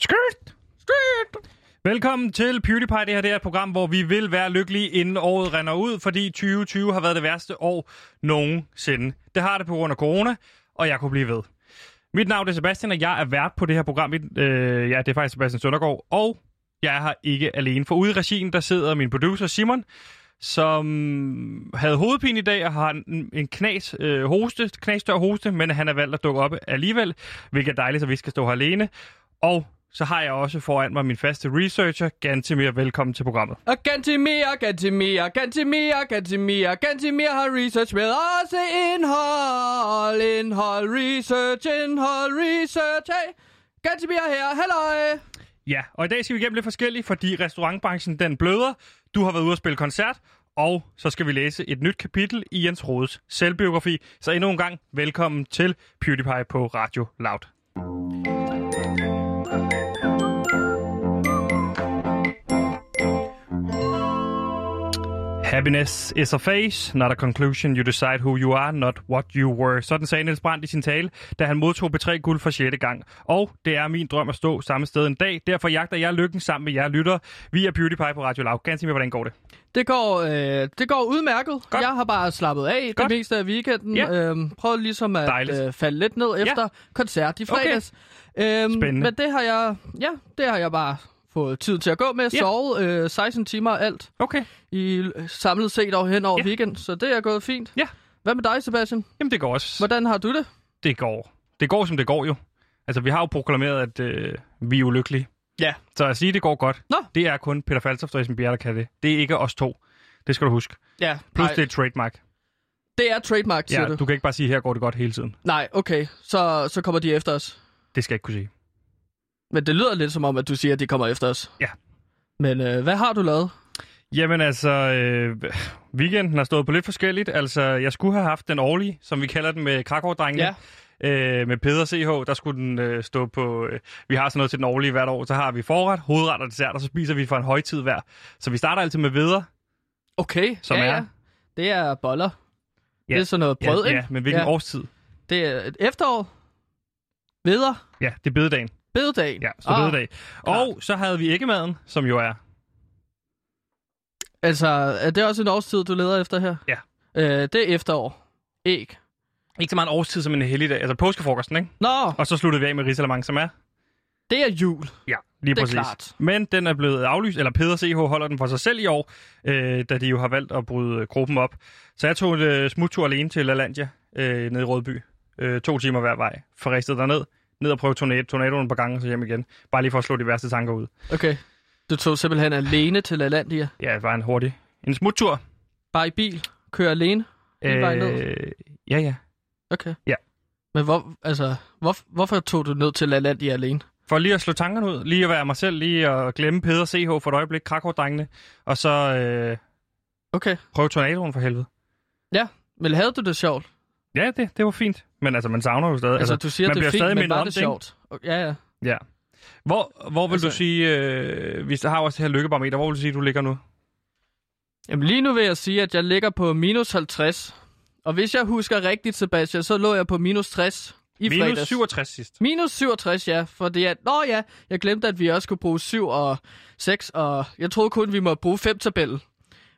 Skirt! Skirt! Velkommen til PewDiePie. Det her det er et program, hvor vi vil være lykkelige, inden året render ud, fordi 2020 har været det værste år nogensinde. Det har det på grund af corona, og jeg kunne blive ved. Mit navn er Sebastian, og jeg er vært på det her program. Øh, ja, det er faktisk Sebastian Søndergaard, og jeg er her ikke alene. For ude i regien, der sidder min producer Simon, som havde hovedpine i dag og har en, en knas øh, hoste, knastør hoste, men han er valgt at dukke op alligevel, hvilket er dejligt, så vi skal stå her alene. Og så har jeg også foran mig min faste researcher, Gantimir. Velkommen til programmet. Og Gantimir, Gantimir, Gantimir, Gantimir, Gantimir har research med også indhold, indhold, research, indhold, research. Hey, Gantimir her, halløj. Ja, og i dag skal vi igennem lidt forskelligt, fordi restaurantbranchen den bløder. Du har været ude at spille koncert, og så skal vi læse et nyt kapitel i Jens Rodes selvbiografi. Så endnu en gang, velkommen til PewDiePie på Radio Loud. Happiness is a phase, not a conclusion. You decide who you are, not what you were. Sådan sagde Niels Brandt i sin tale, da han modtog B3 guld for 6. gang. Og det er min drøm at stå samme sted en dag. Derfor jagter jeg lykken sammen med jer lytter. Vi er PewDiePie på Radio Loud. Ganske med, hvordan går det? Det går, øh, det går udmærket. Godt. Jeg har bare slappet af Godt. det meste af weekenden. Ja. Øhm, prøvet ligesom at Dejligt. øh, falde lidt ned efter koncert i fredags. Øhm, Spændende. Men det har jeg, ja, det har jeg bare fået tid til at gå med. Ja. Sove øh, 16 timer og alt Okay. i samlet set over hen over Ja. weekend, så det er gået fint. Ja. Hvad med dig, Sebastian? Jamen, det går også. Hvordan har du det? Det går. Det går, som det går jo. Altså, vi har jo proklameret, at øh, vi er ulykkelige. Ja. Så at sige, det går godt, Nå. det er kun Peter Faltoft og Esben Bjerre, der kan det. Det er ikke os to. Det skal du huske. Ja, Plus, nej, det er trademark. det er trademark, siger Ja, du. du kan ikke bare sige, her går det godt hele tiden. Nej, okay, så, så kommer de efter os. Det skal jeg ikke kunne sige. Men det lyder lidt som om, at du siger, at de kommer efter os. Ja. Men øh, hvad har du lavet? Jamen altså, øh, weekenden har stået på lidt forskelligt. Altså, jeg skulle have haft den årlige, som vi kalder den med Krakow-drengene. Ja. Øh, med Peder CH, der skulle den øh, stå på... Øh, vi har sådan noget til den årlige hvert år. Så har vi forret, hovedret og dessert, og så spiser vi for en højtid hver. Så vi starter altid med veder. Okay, Som ja, er? ja. Det er boller. Ja. Det er sådan noget brød, ja, ikke? ja, men hvilken Ja. årstid? Det er et efterår. Veder. Ja, det er bededagen. Bededag. Ja, så ah, bededag. Og så havde vi æggemaden, som jo er... Altså, er det også en årstid, du leder efter her? Ja. Øh, det er efterår. Æg. Ikke så meget en årstid som en helligdag. Altså påskefrokosten, ikke? Nå, Og så sluttede vi af med risalemang, som er... det er jul. Ja, lige Det er præcis. klart. Men den er blevet aflyst, eller Peder CH holder den for sig selv i år, øh, da de jo har valgt at bryde gruppen op. Så jeg tog en øh, smuttur alene til LaLandia øh, nede i Rødby. Øh, to timer hver vej. Forristede derned. Ned og prøve tornado, tornadoen et par gange, og så hjem igen. Bare lige for at slå de værste tanker ud. Okay. Du tog simpelthen alene til LaLandia. Ja, bare en hurtig. En smuttur. Bare i bil. Kører alene. Hele vejen ned. Øh, ja, ja. Okay. Ja. Men hvor, altså, hvor, hvorfor tog du ned til LaLandia alene? For lige at slå tankerne ud. Lige at være mig selv. Lige at glemme Peder CH for et øjeblik. Krakow-drengene. Og så øh, Okay. prøve tornadoen for helvede. Men havde du det sjovt? Ja, det, det var fint. Men altså, man savner jo stadig. Altså, du siger, man det er fint, stadig men var det sjovt? Ja, ja. Ja. Hvor, hvor vil altså, Altså- du sige, øh, hvis der har også det her lykkebarometer, hvor vil du sige, du ligger nu? Jamen lige nu vil jeg sige, at jeg ligger på minus 50. Og hvis jeg husker rigtigt, Sebastian, så lå jeg på minus 60 i Minus fredags. 67 sidst. Minus 67, ja. Fordi at, nå ja, jeg glemte, at vi også skulle bruge 7 og 6, og jeg troede kun, vi måtte bruge 5 tabellen.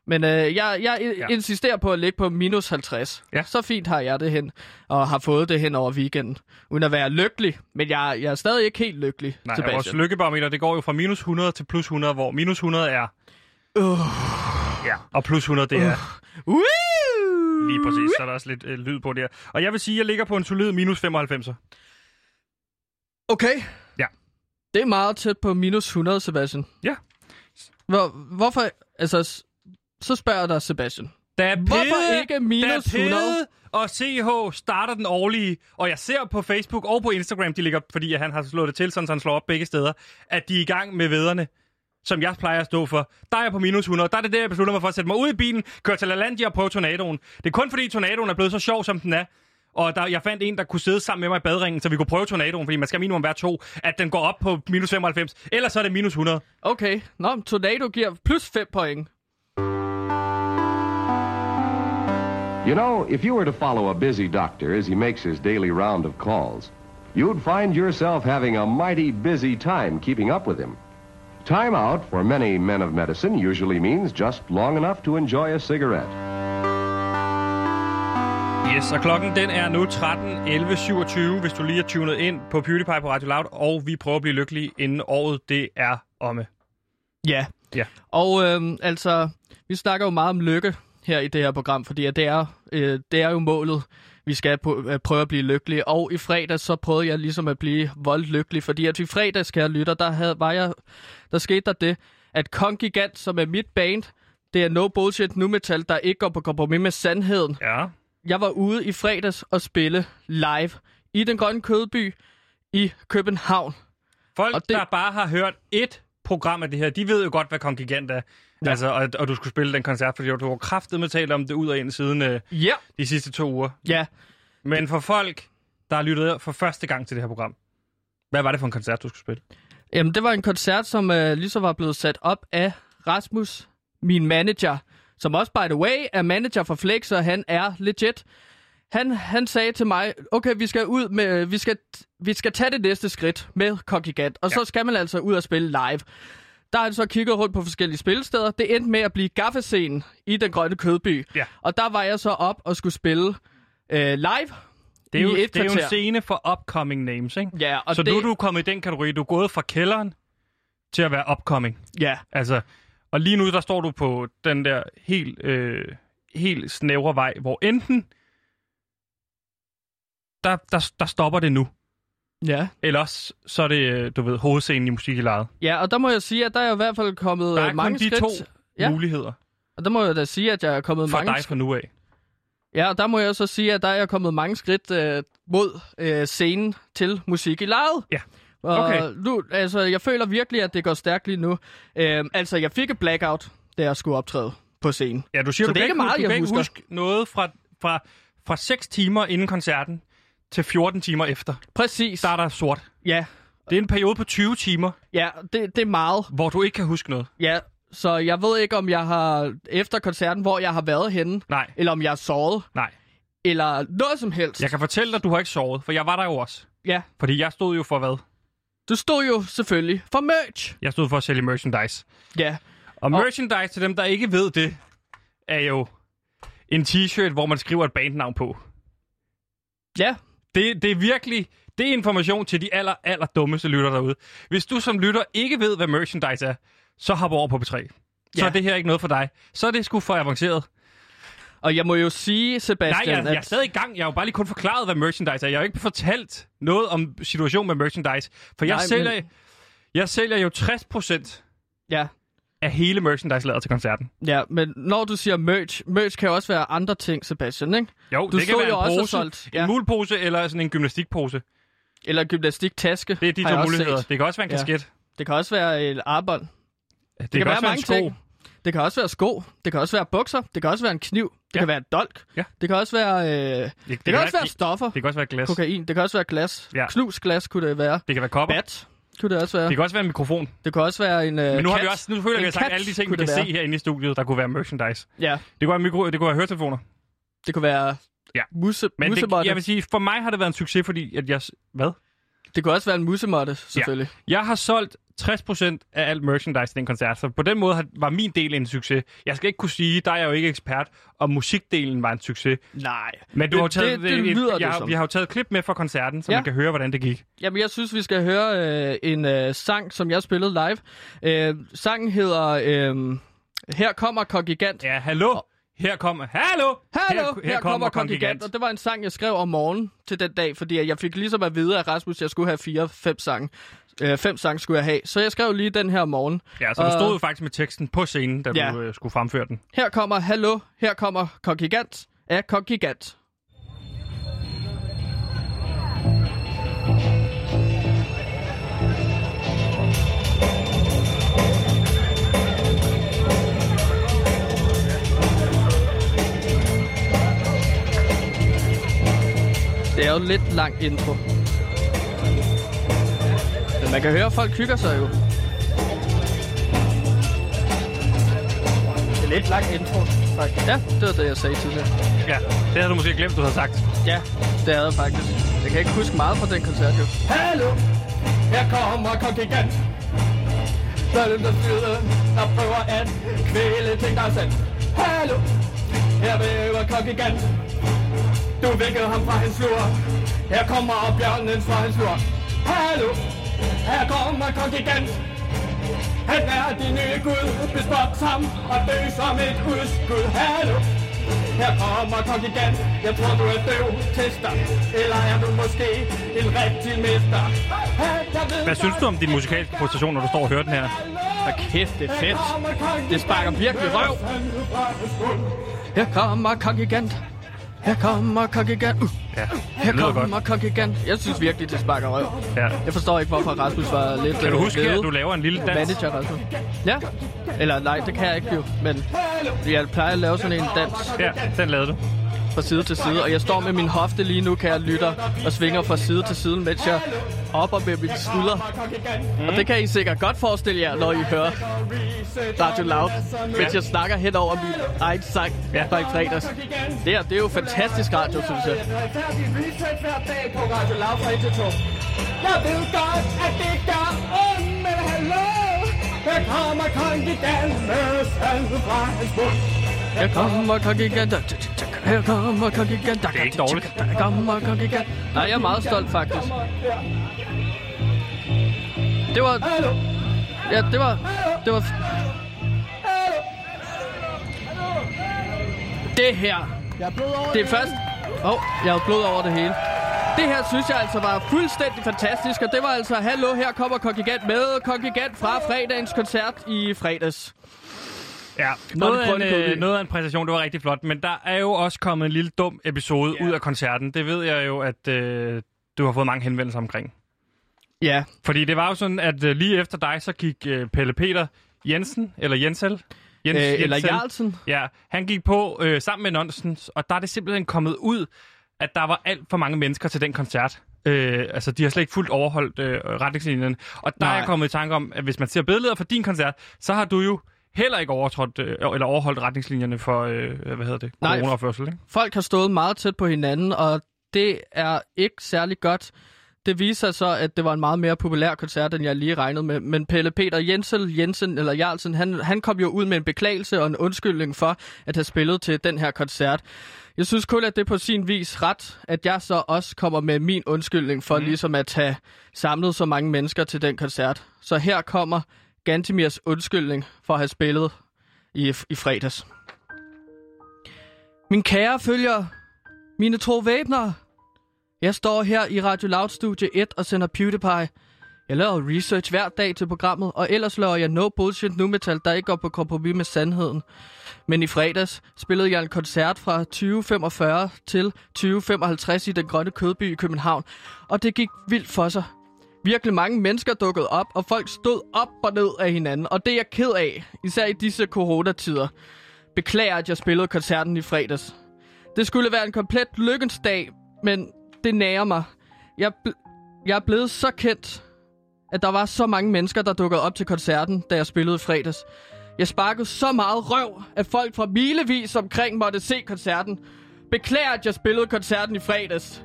Men øh, jeg, jeg Ja. insisterer på at ligge på minus 50. Ja. Så fint har jeg det hen, og har fået det hen over weekenden. Uden at være lykkelig, men jeg, jeg er stadig ikke helt lykkelig, Nej, Sebastian. vores lykkebarometer, det går jo fra minus 100 til plus 100, hvor minus 100 er... Uh. Ja. Og plus 100, det er Woo! lige præcis, så er der også lidt øh, lyd på det her. Og jeg vil sige, at jeg ligger på en solid minus 95. Okay. Ja. Det er meget tæt på minus 100, Sebastian. Ja. Hvor, hvorfor, altså, så spørger jeg dig, Sebastian. Da Hvorfor ikke minus Pede 100? og CH starter den årlige, og jeg ser på Facebook og på Instagram, de ligger, fordi han har slået det til, sådan, så han slår op begge steder, at de er i gang med vederne, som jeg plejer at stå for. Der er jeg på minus 100. Der er det der, jeg beslutter mig for at sætte mig ud i bilen, køre til LaLandia og prøve tornadoen. Det er kun fordi tornadoen er blevet så sjov, som den er. Og der, jeg fandt en, der kunne sidde sammen med mig i badringen, så vi kunne prøve tornadoen, fordi man skal minimum være to, at den går op på minus 95. Ellers så er det minus 100. Okay, nå, Tornado giver plus 5 point. You know, if you were to follow a busy doctor as he makes his daily round of calls, you'd find yourself having a mighty busy time keeping up with him. Time out for many men of medicine usually means just long enough to enjoy a cigarette. Yes, og klokken den er nu 13.11.27, hvis du lige er tunet ind på PewDiePie på Radio Loud, og vi prøver at blive lykkelige inden året det er omme. Ja. Ja. Og øhm, altså, vi snakker jo meget om lykke her i det her program, fordi at det, er, øh, det er jo målet, vi skal på, øh, prøve at blive lykkelige. Og i fredags så prøvede jeg ligesom at blive voldt lykkelig, fordi at i fredags, kære lytter, der, havde, var jeg, der skete der det, at Kongigant, som er mit band, det er no bullshit nu metal, der ikke går på kompromis med sandheden. Ja. Jeg var ude i fredags og spille live i den grønne kødby i København. Folk, Og det... der bare har hørt et program af det her, de ved jo godt, hvad Kongigant er. Ja. Altså, og, og du skulle spille den koncert, fordi du har kraftet med talt om det ud og ind siden øh, Ja. de sidste to uger. Ja, Men for folk, der har lyttet for første gang til det her program, hvad var det for en koncert, du skulle spille? Jamen, det var en koncert, som øh, lige så var blevet sat op af Rasmus, min manager, som også, by the way, er manager for Flex, og han er legit. Han, han sagde til mig, okay, vi skal ud med, vi skal, vi skal tage det næste skridt med Kongigant, og ja. så skal man altså ud og spille live. Der har han så kigget rundt på forskellige spillesteder. Det endte med at blive gaffescenen i den grønne kødby. Ja. Og der var jeg så op og skulle spille øh, live Det er, jo, det er jo en scene for upcoming names, ikke? Ja, og så det, nu er du kommet i den kategori, du er gået fra kælderen til at være upcoming. Ja, Altså, og lige nu, der står du på den der helt, øh, helt snævre vej, hvor enten, der, der, der stopper det nu, ja. eller også, så er det, øh, du ved, hovedscenen i musik i lejet. Ja, og der må jeg sige, at der er i hvert fald kommet Der øh, er mange kun de skridt. to Ja. muligheder Og der må jeg da sige, at jeg er kommet for mange dig fra nu af. Ja, og der må jeg så sige, at der er kommet mange skridt øh, mod øh, scenen til musik i lejet. Ja. Og Okay. nu, altså, jeg føler virkelig, at det går stærkt lige nu. Øh, altså, jeg fik et blackout, da jeg skulle optræde på scenen. Ja, du siger, Så du det kan ikke meget, du jeg kan husker. huske noget fra, fra, fra 6 timer inden koncerten til 14 timer efter. Præcis. Der er der sort. Ja, Det er en periode på 20 timer, ja det, det er meget. hvor du ikke kan huske noget. Ja, så jeg ved ikke, om jeg har, efter koncerten, hvor jeg har været henne, Nej, eller om jeg har sovet, nej. eller noget som helst. Jeg kan fortælle dig, at du har ikke sovet, for jeg var der jo også. Ja, Fordi jeg stod jo for hvad? du stod jo selvfølgelig for merch. Jeg stod for at sælge merchandise. Ja, Og merchandise, til dem, der ikke ved det, er jo en t-shirt, hvor man skriver et bandnavn på. ja, Det, det er virkelig... Det er information til de aller, aller dummeste lytter derude. Hvis du som lytter ikke ved, hvad merchandise er, så hop over på B3. Så Ja. er det her ikke noget for dig. Så er det sgu for avanceret. og jeg må jo sige, Nej, Sebastian, jeg, jeg er stadig i gang. Jeg har jo bare lige kun forklaret, hvad merchandise er. Jeg har jo ikke fortalt noget om situationen med merchandise. For jeg, Nej, sælger, men- jeg sælger jo 60% Ja, af hele merchandise lavet til koncerten. ja, men når du siger merch, merch kan jo også være andre ting, Sebastian, ikke? Jo, Du det kan være jo en også pose, solgt- en ja. mulpose eller sådan en gymnastikpose. Eller gymnastiktaske. Det er de to muligheder. set. Det kan også være en Ja. kasket. Det kan også være et arbånd. Det, Det kan, være også mange en sko. ting. Det kan også være sko. Det kan også være bukser. Det kan også være en kniv. Det Ja. kan være et dolk. Ja. Det kan også være... Øh, det, Det, det, kan også være stoffer. det kan også være glas. Kokain. Det kan også være glas. Ja. Knusglas kunne det være. Det kan være kopper. Bat kunne det også være. Det kan også være en mikrofon. Det kan også være en øh, Men nu har kat. vi også, nu føler jeg, har sagt alle de ting, vi kan se herinde i studiet, der kunne være merchandise. Ja, Det kunne være, mikro, det kunne være høretelefoner. det kunne være Ja. muse, Men det, jeg vil sige, for mig har det været en succes, fordi at jeg... Hvad? Det kunne også være en musemotte, selvfølgelig. Jeg har solgt 60% af alt merchandise til den koncert, så på den måde var min del en succes. Jeg skal ikke kunne sige, der er jeg jo ikke ekspert, om musikdelen var en succes. Nej. Men du Det- har taget, det- det lyder det jeg, som. vi har jo taget et klip med fra koncerten, så Ja. man kan høre, hvordan det gik. Jamen, jeg synes, vi skal høre øh, en øh, sang, som jeg spillede live. Øh, sangen hedder øh, Her kommer Kongigant. Ja, hallo? Her kommer... Hallo? Hallo, her, her kommer Kongigant. Og det var en sang, jeg skrev om morgenen til den dag, fordi jeg fik ligesom at vide af Rasmus, at jeg skulle have fire, fem sange. Øh, fem sange skulle jeg have. Så jeg skrev lige den her om morgenen. Ja, så du Og- stod jo faktisk med teksten på scenen, da Ja. du øh, skulle fremføre den. Her kommer Hallo, her kommer Kongigant af Kongigant. Det er jo lidt lang intro. Men man kan høre, at folk hygger sig jo. Det er lidt lang intro, faktisk. Ja, det var det, jeg sagde tidligere. Ja, det havde du måske glemt, du havde sagt. Ja, det er det faktisk. Jeg kan ikke huske meget fra den koncert, jo. Hallo, her kommer Kongigant. Der er den der skyder, der prøver at kvæle ting, der er sandt. Hallo, her væver Kongigant. Du vækkede ham fra hans lur. Her kommer bjørnen fra hans lur. Hallo, her kommer Kongigant. Han er din nye gud, bespot ham og dø som et udskud. Hallo, her kommer Kongigant. Jeg tror, du er døv, tester. Eller er du måske en rigtig mester? Hvad synes du om din musikalske præstation, når du står og hører den her? Og kæft, det er fedt. Det sparker virkelig røv. Her kommer Kongigant. Her kommer Kongigant. Uh. Ja, Her det lyder kommer godt. Kongigant. Jeg synes virkelig, det sparker røv. Ja. Jeg forstår ikke, hvorfor Rasmus var lidt Kan du øh, huske, at du laver en lille dans? Manager, Rasmus. Ja. Eller nej, det kan jeg ikke jo. Men jeg plejer at lave sådan en dans Ja, den lavede du. Fra side til side. Og jeg står med min hofte lige nu, kan jeg lytter, og svinger fra side til side, mens jeg opper med mine skuldre. Mm. Og det kan I sikkert godt forestille jer, når I hører Radio Loud, mens jeg snakker hen over min egen sang Ja. fra i fredags. Det, her, det er jo fantastisk radio, synes jeg. retfærdig research hver dag på Radio Lav fra 1 til 2. Jeg ved godt, at det gør ondt, men hallo! Der kommer Kongigant med sand fra hans mund. Her kommer Kongigant. Her kommer Kongigant. Det er ikke dårligt. Her kommer Kongigant. Nej, jeg er meget stolt, faktisk. Det var... Ja, det var... Det var... Det her. Det er først... Åh, oh, jeg har blod over det hele. Det her synes jeg altså var fuldstændig fantastisk, og det var altså, hallo, her kommer Kongigant med Kongigant fra fredagens koncert i fredags. Ja, den noget af, en, øh, noget af en præstation, det var rigtig flot, men der er jo også kommet en lille dum episode ud af koncerten. Det ved jeg jo, at øh, du har fået mange henvendelser omkring. Ja, Fordi det var jo sådan, at øh, lige efter dig, så gik øh, Pelle Peter Jensen, eller Jensel, Jens, øh, eller Jensel, Jarlsen. Ja, han gik på øh, sammen med Nonsens, og der er det simpelthen kommet ud, at der var alt for mange mennesker til den koncert. Øh, altså, de har slet ikke fuldt overholdt øh, retningslinjerne. Og der Nej. er jeg kommet i tanke om, at hvis man ser billeder fra din koncert, så har du jo heller ikke overtrådt, øh, eller overholdt retningslinjerne for, øh, hvad hedder det, coronaopførsel, ikke? Folk har stået meget tæt på hinanden, og det er ikke særlig godt. Det viser sig så, at det var en meget mere populær koncert, end jeg lige regnede med. Men Pelle Peter Jensel, Jensen eller Jarlsen, han, han kom jo ud med en beklagelse og en undskyldning for at have spillet til den her koncert. Jeg synes kun, at det er på sin vis ret, at jeg så også kommer med min undskyldning for mm. ligesom at have samlet så mange mennesker til den koncert. Så her kommer Gantimirs undskyldning for at have spillet i, i fredags. Min kære følger, mine to væbnere. Jeg står her i Radio Loud Studie 1 og sender PewDiePie. Jeg laver research hver dag til programmet, og ellers laver jeg no bullshit nu metal, der ikke går på kompromis med sandheden. Men i fredags spillede jeg en koncert fra 2045 til 2055 i den grønne kødby i København, og det gik vildt for sig. Virkelig mange mennesker dukkede op, og folk stod op og ned af hinanden, og det er jeg ked af, især i disse coronatider. Beklager, at jeg spillede koncerten i fredags. Det skulle være en komplet lykkens dag, men det nærer mig. Jeg, bl- jeg er blevet så kendt, at der var så mange mennesker, der dukkede op til koncerten, da jeg spillede i fredags. Jeg sparkede så meget røv, at folk fra milevis omkring måtte se koncerten. Beklager, at jeg spillede koncerten i fredags.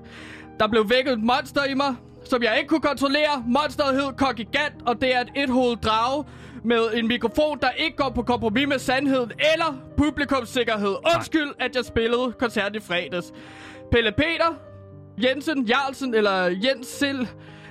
Der blev vækket et monster i mig, som jeg ikke kunne kontrollere. Monsteret hed Kongigant, og det er et ethovedet drage med en mikrofon, der ikke går på kompromis med sandheden eller publikumssikkerhed. Undskyld, at jeg spillede koncerten i fredags. Pelle Peter, Jensen, Jarlsen eller Jens Sild,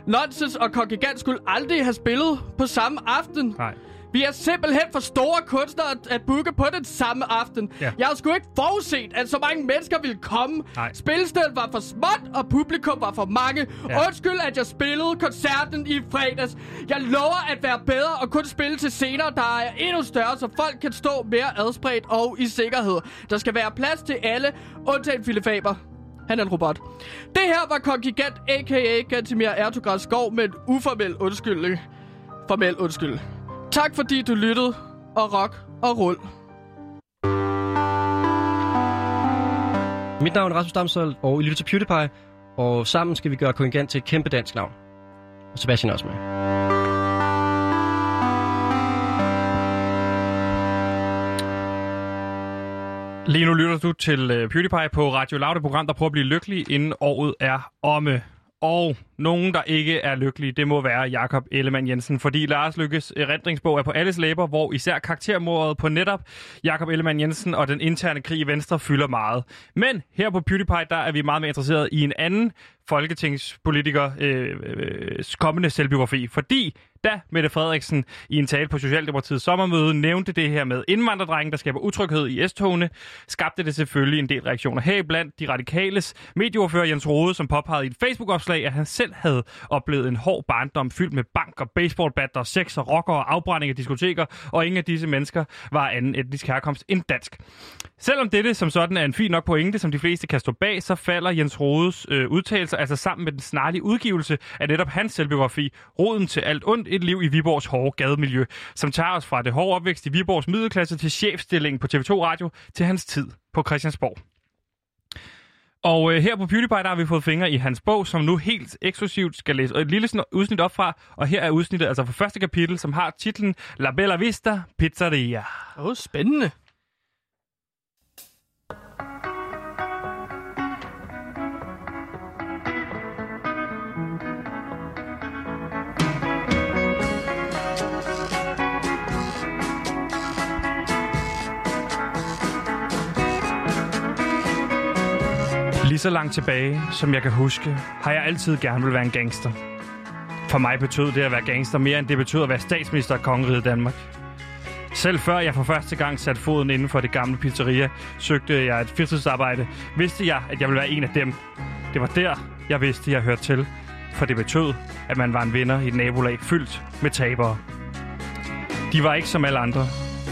Nonsens og Kongigant skulle aldrig have spillet på samme aften. Nej. Vi er simpelthen for store kunstnere at, at booke på den samme aften. Ja. Jeg har sgu ikke forudset, at så mange mennesker ville komme. Nej. Spillestedet var for småt, og publikum var for mange. Ja. Ja. Undskyld, at jeg spillede koncerten i fredags. Jeg lover at være bedre og kun spille til scener, der er endnu større, så folk kan stå mere adspredt og i sikkerhed. Der skal være plads til alle, undtagen Philip Faber. Han er en robot. Det her var Kongigant, a.k.a. Gantimir Ertugras Skov med en uformel undskyldning. Formel undskyld. Tak fordi du lyttede, og rock og rull. Mit navn er Rasmus Damshold, og I lytter til PewDiePie, og sammen skal vi gøre Kongigant til et kæmpe dansk navn. Og Sebastian er også med. Lige nu lytter du til uh, PewDiePie på Radio Loud, et program, der prøver at blive lykkelig, inden året er omme. Og nogen, der ikke er lykkelige, det må være Jakob Ellemann Jensen, fordi Lars Lykkes erindringsbog er på alles læber, hvor især karaktermordet på netop Jakob Ellemann Jensen og den interne krig i Venstre fylder meget. Men her på PewDiePie, der er vi meget mere interesseret i en anden folketingspolitiker øh, øh, øh kommende selvbiografi, fordi da Mette Frederiksen i en tale på Socialdemokratiets sommermøde nævnte det her med indvandrerdrengen, der skaber utryghed i S-togene, skabte det selvfølgelig en del reaktioner. Her blandt de radikales medieordfører Jens Rode, som påpegede i et Facebook-opslag, at han selv havde oplevet en hård barndom fyldt med bank og baseballbatter, sex og rocker og afbrænding af diskoteker, og ingen af disse mennesker var anden etnisk herkomst end dansk. Selvom dette som sådan er en fin nok pointe, som de fleste kan stå bag, så falder Jens Rodes øh, udtalelser altså sammen med den snarlige udgivelse af netop hans selvbiografi, Roden til alt ondt, et liv i Viborgs hårde gademiljø, som tager os fra det hårde opvækst i Viborgs middelklasse til chefstillingen på TV2 Radio til hans tid på Christiansborg. Og øh, her på PewDiePie, der har vi fået fingre i hans bog, som nu helt eksklusivt skal læse et lille udsnit op fra. Og her er udsnittet altså fra første kapitel, som har titlen La Bella Vista Pizzeria. Åh, oh, spændende. Lige så langt tilbage, som jeg kan huske, har jeg altid gerne vil være en gangster. For mig betød det at være gangster mere, end det betød at være statsminister af Kongeriget Danmark. Selv før jeg for første gang satte foden inden for det gamle pizzeria, søgte jeg et fritidsarbejde, vidste jeg, at jeg ville være en af dem. Det var der, jeg vidste, jeg hørte til. For det betød, at man var en vinder i et nabolag fyldt med tabere. De var ikke som alle andre.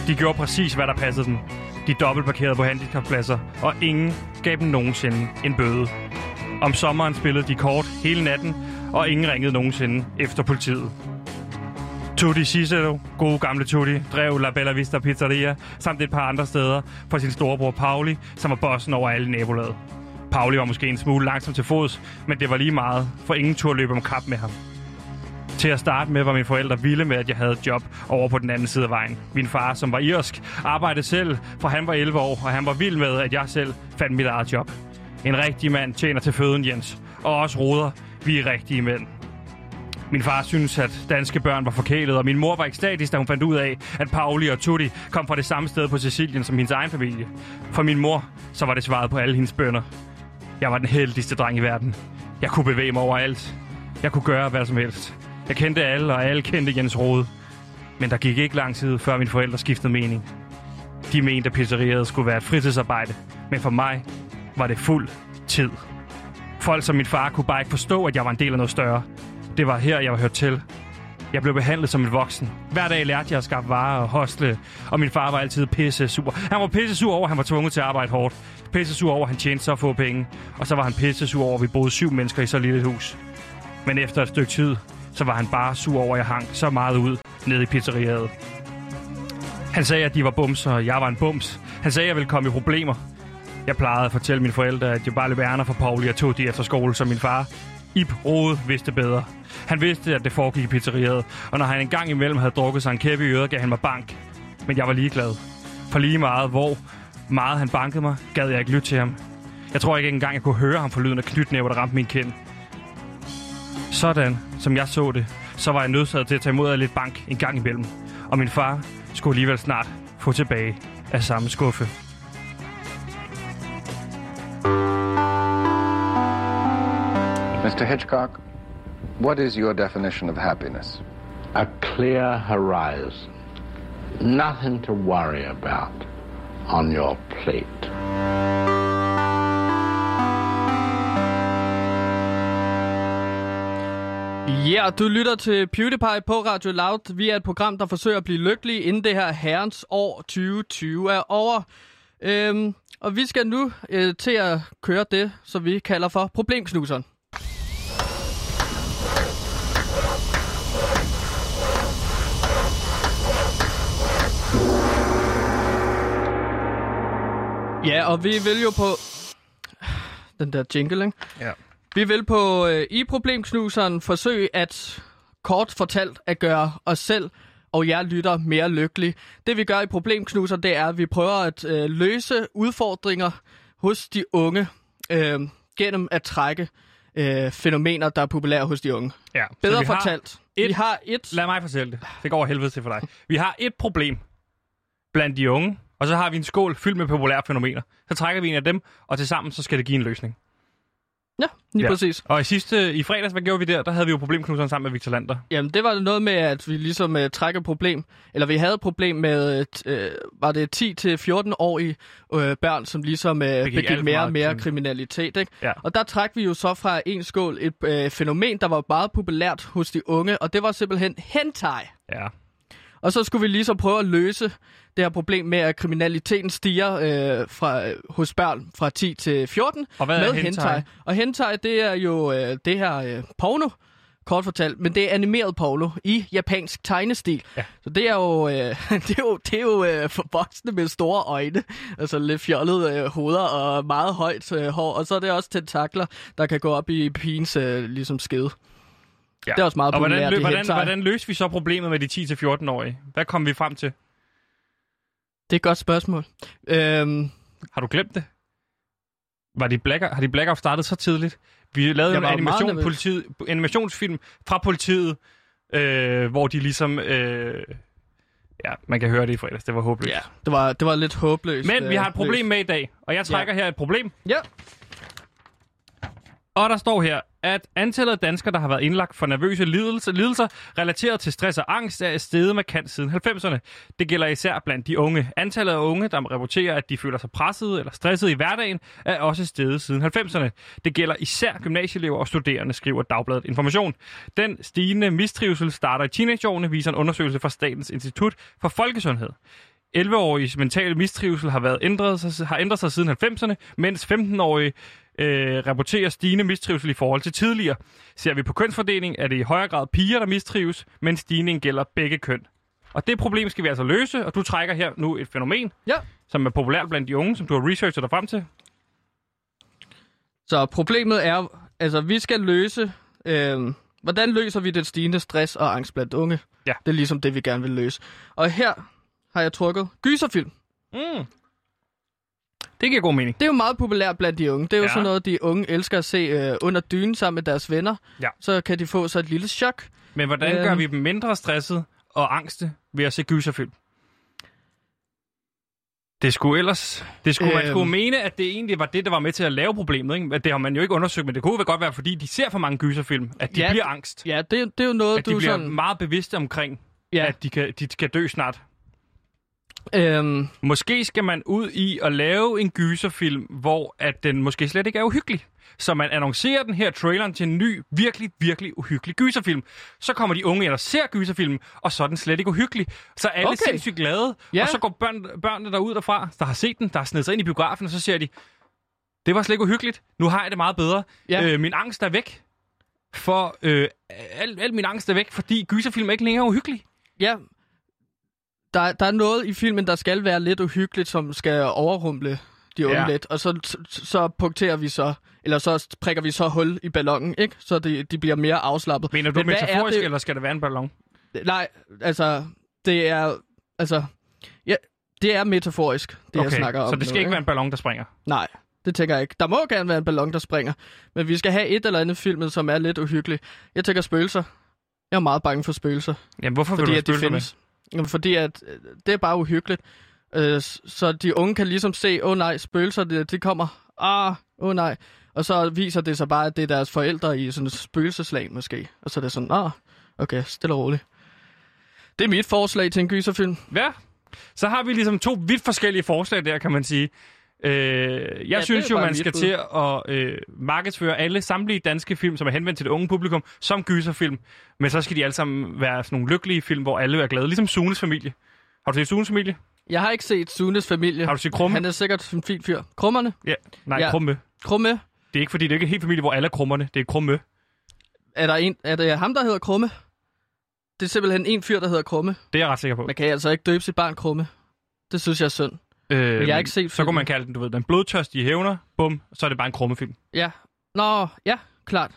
De gjorde præcis, hvad der passede dem. De dobbeltparkerede på handicappladser, og ingen gav dem nogensinde en bøde. Om sommeren spillede de kort hele natten, og ingen ringede nogensinde efter politiet. Tutti Cicero, gode gamle Tutti, drev La Bella Vista Pizzeria, samt et par andre steder for sin storebror Pauli, som var bossen over alle nabolaget. Pauli var måske en smule langsom til fods, men det var lige meget, for ingen tur løb om kap med ham. Til at starte med var mine forældre vilde med, at jeg havde et job over på den anden side af vejen. Min far, som var irsk, arbejdede selv, fra han var 11 år, og han var vild med, at jeg selv fandt mit eget job. En rigtig mand tjener til føden, Jens. Og også roder, vi er rigtige mænd. Min far synes, at danske børn var forkælet, og min mor var ekstatisk, da hun fandt ud af, at Pauli og Tutti kom fra det samme sted på Sicilien som hendes egen familie. For min mor, så var det svaret på alle hendes bønder. Jeg var den heldigste dreng i verden. Jeg kunne bevæge mig overalt. Jeg kunne gøre hvad som helst. Jeg kendte alle, og alle kendte Jens Rode. Men der gik ikke lang tid, før mine forældre skiftede mening. De mente, at pizzeriet skulle være et fritidsarbejde, men for mig var det fuld tid. Folk som min far kunne bare ikke forstå, at jeg var en del af noget større. Det var her, jeg var hørt til. Jeg blev behandlet som en voksen. Hver dag lærte jeg at skaffe varer og hostle, og min far var altid pisse sur. Han var pisse sur over, at han var tvunget til at arbejde hårdt. Pisse sur over, at han tjente så få penge. Og så var han pisse sur over, at vi boede syv mennesker i så lille et hus. Men efter et stykke tid, så var han bare sur over, at jeg hang så meget ud nede i pizzeriet. Han sagde, at de var bums, og jeg var en bums. Han sagde, at jeg ville komme i problemer. Jeg plejede at fortælle mine forældre, at jeg bare løb ærner for Pauli og tog de efter skole, som min far. Ip Rode vidste bedre. Han vidste, at det foregik i pizzeriet, og når han en gang imellem havde drukket sig en kæppe i øret, gav han mig bank. Men jeg var ligeglad. For lige meget, hvor meget han bankede mig, gad jeg ikke lytte til ham. Jeg tror ikke engang, jeg kunne høre ham for lyden af knytnæver, der ramte min kind. Sådan, som jeg så det, så var jeg nødsaget til at tage imod af lidt bank en gang imellem. Og min far skulle alligevel snart få tilbage af samme skuffe. Mr. Hitchcock, what is your definition of happiness? a clear horizon. Nothing to worry about on your plate. Ja, du lytter til PewDiePie på Radio Loud. Vi er et program, der forsøger at blive lykkelige, inden det her herrens år 2020 er over. Øhm, og vi skal nu øh, til at køre det, som vi kalder for problemknuseren. Ja, og vi vil jo på... Den der jingle, ikke? Ja. Vi vil på øh, i problemknuseren forsøge at kort fortalt at gøre os selv og jer lytter mere lykkelige. Det vi gør i problemknuser, det er, at vi prøver at øh, løse udfordringer hos de unge øh, gennem at trække øh, fænomener, der er populære hos de unge. Ja. Bedre vi har fortalt. et- Vi har et... Lad mig fortælle det. Det går over helvede til for dig. Vi har et problem blandt de unge, og så har vi en skål fyldt med populære fænomener. Så trækker vi en af dem, og til sammen så skal det give en løsning. Lige Ja. præcis. Og i sidste, i fredags, hvad gjorde vi der? Der havde vi jo problemknuseren sammen med Victor Lander. Jamen, det var noget med, at vi ligesom uh, trækker et problem, eller vi havde et problem med, uh, var det 10-14-årige uh, børn, som ligesom uh, begik for mere og mere krim. kriminalitet, ikke? Ja. Og der trak vi jo så fra en skål et uh, fænomen, der var meget populært hos de unge, og det var simpelthen hentai. Ja. Og så skulle vi lige så prøve at løse det her problem med, at kriminaliteten stiger øh, fra, øh, hos børn fra 10 til 14 Og hvad er med hentai? Og hentai, det er jo øh, det her øh, porno, kort fortalt, men det er animeret porno i japansk tegnestil. Ja. Så det er jo, øh, det er jo, det er jo øh, for voksne med store øjne, altså lidt fjollede øh, hoveder og meget højt øh, hår, og så er det også tentakler, der kan gå op i pigens øh, ligesom skede. Ja. Det er også meget og hvordan, populært, lø- det hvordan, hvordan løste vi så problemet med de 10-14-årige? Hvad kom vi frem til? Det er et godt spørgsmål. Øhm, Har du glemt det? Var de blackout, har de blackout startet så tidligt? Vi lavede en animation, politiet, animationsfilm fra politiet, øh, hvor de ligesom... Øh, ja, man kan høre det i fredags. Det var håbløst. Ja, det var, det var lidt håbløst. Men vi øh, har et problem løst. med i dag, og jeg trækker her et problem. Ja. Og der står her, at antallet af danskere, der har været indlagt for nervøse lidelser, lidelser relateret til stress og angst, er steget markant siden 90'erne. Det gælder især blandt de unge. Antallet af unge, der rapporterer, at de føler sig presset eller stresset i hverdagen, er også steget siden 90'erne. Det gælder især gymnasieelever og studerende, skriver Dagbladet Information. Den stigende mistrivsel starter i teenageårene, viser en undersøgelse fra Statens Institut for Folkesundhed. 11-åriges mentale mistrivsel har, været ændret sig, har ændret sig siden 90'erne, mens 15-årige øh, rapporterer stigende mistrivsel i forhold til tidligere. Ser vi på kønsfordeling, er det i højere grad piger, der mistrives, men stigningen gælder begge køn. Og det problem skal vi altså løse, og du trækker her nu et fænomen, Ja. som er populært blandt de unge, som du har researchet dig frem til. Så problemet er, altså vi skal løse, øh, hvordan løser vi den stigende stress og angst blandt unge? Ja. Det er ligesom det, vi gerne vil løse. Og her har jeg trykket gyserfilm. Mm. Det giver god mening. Det er jo meget populært blandt de unge. Det er jo Ja. sådan noget, de unge elsker at se øh, under dynen sammen med deres venner. Ja. Så kan de få så et lille chok. Men hvordan Øhm. gør vi dem mindre stresset og angste ved at se gyserfilm? Det skulle ellers... Det skulle, man Øhm. skulle mene, at det egentlig var det, der var med til at lave problemet. Ikke? Det har man jo ikke undersøgt, men det kunne vel godt være, fordi de ser for mange gyserfilm, at de Ja, bliver angst. Ja, det, det er jo noget, At de du bliver sådan... meget bevidste omkring, Ja, at de kan, de kan dø snart. Øhm, Måske skal man ud i at lave en gyserfilm, hvor at den måske slet ikke er uhyggelig. Så man annoncerer den her traileren til en ny, virkelig, virkelig uhyggelig gyserfilm. Så kommer de unge og ser gyserfilmen, og så er den slet ikke uhyggelig. Så er alle Okay. sindssygt glade, Ja. og så går børn, børnene derud derfra, der har set den, der har snedet sig ind i biografen, og så ser de, det var slet ikke uhyggeligt. Nu har jeg det meget bedre. Ja. Øh, min angst er væk. For øh, al, al min angst er væk, fordi gyserfilm er ikke længere uhyggelig. ja. Der, der er noget i filmen, der skal være lidt uhyggeligt, som skal overrumple de unge Ja. lidt. Og så, så, punkterer vi så, eller så prikker vi så hul i ballonen, ikke? Så de, de bliver mere afslappet. Mener du Men metaforisk, det- eller skal det være en ballon? Nej, altså, det er, altså, ja, det er metaforisk, det jeg snakker om så det skal nu, ikke være en ballon, der springer? Nej, det tænker jeg ikke. Der må gerne være en ballon, der springer. Men vi skal have et eller andet film, som er lidt uhyggelig. Jeg tænker spøgelser. Jeg er meget bange for spøgelser. Jamen, hvorfor vil Fordi du at de spøgelser med? Jamen, fordi at øh, det er bare uhyggeligt. Øh, så de unge kan ligesom se, åh oh, nej, spøgelser, de, de kommer. Ah, åh oh, nej. Og så viser det sig bare, at det er deres forældre i sådan et spøgelseslag måske. Og så er det sådan, ah, okay, stille og roligt. Det er mit forslag til en gyserfilm. Ja, så har vi ligesom to vidt forskellige forslag der, kan man sige. Øh, jeg ja, synes jo, man skal til at øh, markedsføre alle samtlige danske film, som er henvendt til det unge publikum, som gyserfilm. Men så skal de alle sammen være sådan nogle lykkelige film, hvor alle er glade. Ligesom Sunes familie. Har du set Sunes familie? Jeg har ikke set Sunes familie. Har du set Krumme? Han er sikkert en fin fyr. Krummerne? Ja. Nej, Ja. Krumme. Krumme? Det er ikke fordi, det er ikke en hel familie, hvor alle er krummerne. Det er Krumme. Er, der en, er det ham, der hedder Krumme? Det er simpelthen en fyr, der hedder Krumme. Det er jeg ret sikker på. Man kan altså ikke døbe sit barn Krumme. Det synes jeg er synd. Øh, Men jeg har ikke set Så kunne man kalde den, du ved, den blodtørstige hævner. Bum, så er det bare en krummefilm. Ja. Nå, ja, klart.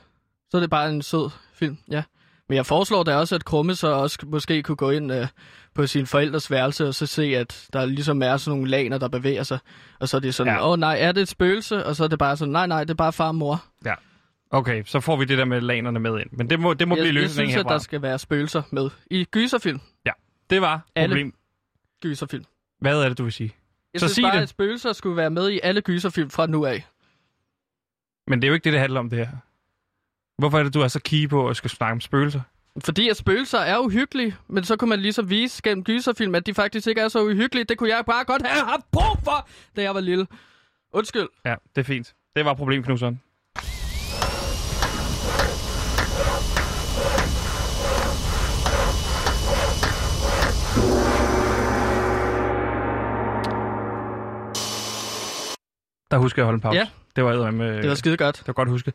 Så er det bare en sød film, ja. Men jeg foreslår da også, at Krumme så også måske kunne gå ind øh, på sin forældres værelse og så se, at der ligesom er sådan nogle laner, der bevæger sig. Og så er det sådan, Ja. åh oh, nej, er det et spøgelse? Og så er det bare sådan, nej, nej, det er bare far og mor. Ja. Okay, så får vi det der med lanerne med ind. Men det må, det må Jeg, blive jeg løsningen synes, at herfra. der skal være spøgelser med i gyserfilm. Det var Alle. problem. Gyserfilm. Hvad er det, du vil sige? Jeg Så synes sig bare, det. at spøgelser skulle være med i alle gyserfilm fra nu af. Men det er jo ikke det, det handler om, det her. Hvorfor er det, du er så key på at skal snakke om spøgelser? Fordi at spøgelser er uhyggelige, men så kunne man ligesom vise gennem gyserfilm, at de faktisk ikke er så uhyggelige. Det kunne jeg bare godt have haft brug for, da jeg var lille. Undskyld. Ja, det er fint. Det var problemknuseren. Der husker jeg at holde en pause. Ja. Det var, med, Det var skide godt. det var godt husket.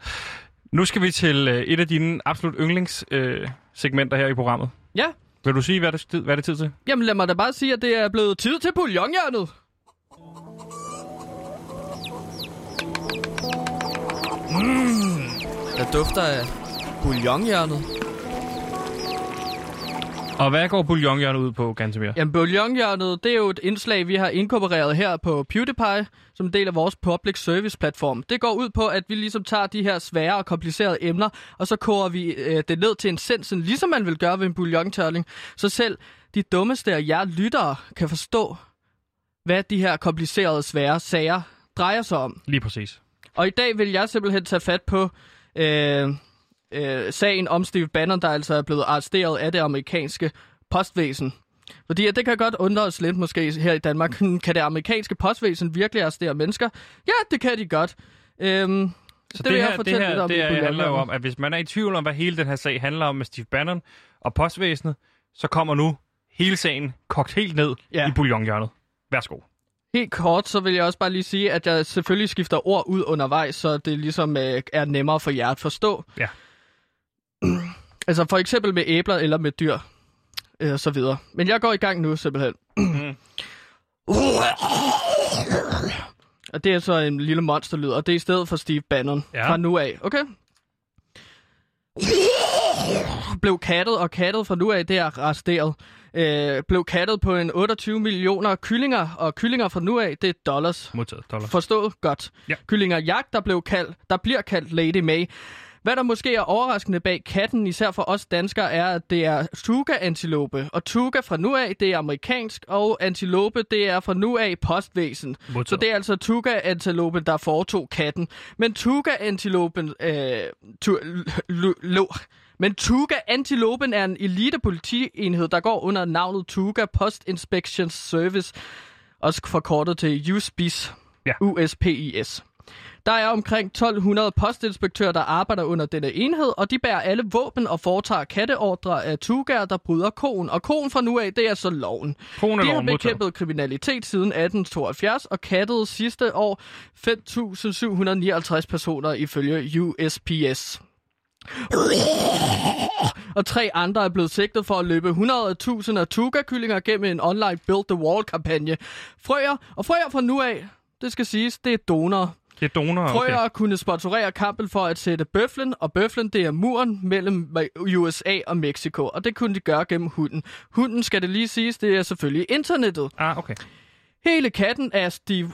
Nu skal vi til øh, et af dine absolut yndlingssegmenter øh, segmenter her i programmet. Ja, Vil du sige, hvad er det, tid- hvad er det tid til? jamen lad mig da bare sige, at det er blevet tid til bouillonhjørnet. Mm, der dufter af bouillonhjørnet. Og hvad går bouillonhjørnet ud på, Gantemir? Jamen, bouillonhjørnet, det er jo et indslag, vi har inkorporeret her på PewDiePie, som en del af vores public service platform. Det går ud på, at vi ligesom tager de her svære og komplicerede emner, og så koger vi øh, det ned til en sensen, ligesom man vil gøre ved en bouillontørling. Så selv de dummeste af jer lyttere kan forstå, hvad de her komplicerede, svære sager drejer sig om. Lige præcis. Og i dag vil jeg simpelthen tage fat på øh, øh, sagen om Steve Bannon, der altså er blevet arresteret af det amerikanske postvæsen. Fordi at det kan godt undre os lidt måske her i Danmark. Kan det amerikanske postvæsen virkelig arrestere mennesker? Ja, det kan de godt. Øhm, Så det, det, her, det, her, lidt om. det her handler jo om, at hvis man er i tvivl om, hvad hele den her sag handler om med Steve Bannon og postvæsenet, så kommer nu hele sagen kogt helt ned Ja. i bouillonhjørnet. Værsgo. Helt kort, så vil jeg også bare lige sige, at jeg selvfølgelig skifter ord ud undervejs, så det ligesom øh, er nemmere for jer at forstå. Ja. altså for eksempel med æbler eller med dyr, øh, og så videre. Men jeg går i gang nu simpelthen. og det er så en lille monsterlyd, og det er i stedet for Steve Bannon Ja. fra nu af. Okay? blev kattet, og kattet fra nu af, det er arresteret. Øh, blev kattet på en 28 millioner kyllinger, og kyllinger fra nu af, det er dollars. Modtaget dollar. Forstået godt. Ja. Kyllinger jagt, der, blev kaldt, der bliver kaldt Lady May. Hvad der måske er overraskende bag katten, især for os danskere, er, at det er tuga-antilope. Og tuga fra nu af, det er amerikansk, og antilope, det er fra nu af postvæsen. Modtaget. Så det er altså tuga-antilopen, der foretog katten. Men tuga-antilopen... Øh, tu, lo, lo, men Tuga Antilopen er en elite politienhed, der går under navnet Tuga Post Inspection Service, også forkortet til USPIS. Ja. USPIS. Der er omkring 1200 postinspektører, der arbejder under denne enhed, og de bærer alle våben og foretager katteordre af tugaer, der bryder koen. Og koen fra nu af, det er så loven. Kronen er De har loven modtaget. bekæmpet kriminalitet siden 1872 og kattede sidste år 5.759 personer ifølge USPS. Og tre andre er blevet sigtet for at løbe 100.000 af tuga-kyllinger gennem en online Build the Wall-kampagne. Frøer, og frøer fra nu af, det skal siges, det er donorer. Det er donorer, okay. kunne sponsorere kampen for at sætte bøflen, og bøflen det er muren mellem USA og Mexico, og det kunne de gøre gennem hunden. Hunden, skal det lige siges, det er selvfølgelig internettet. Ah, okay. Hele katten er Steve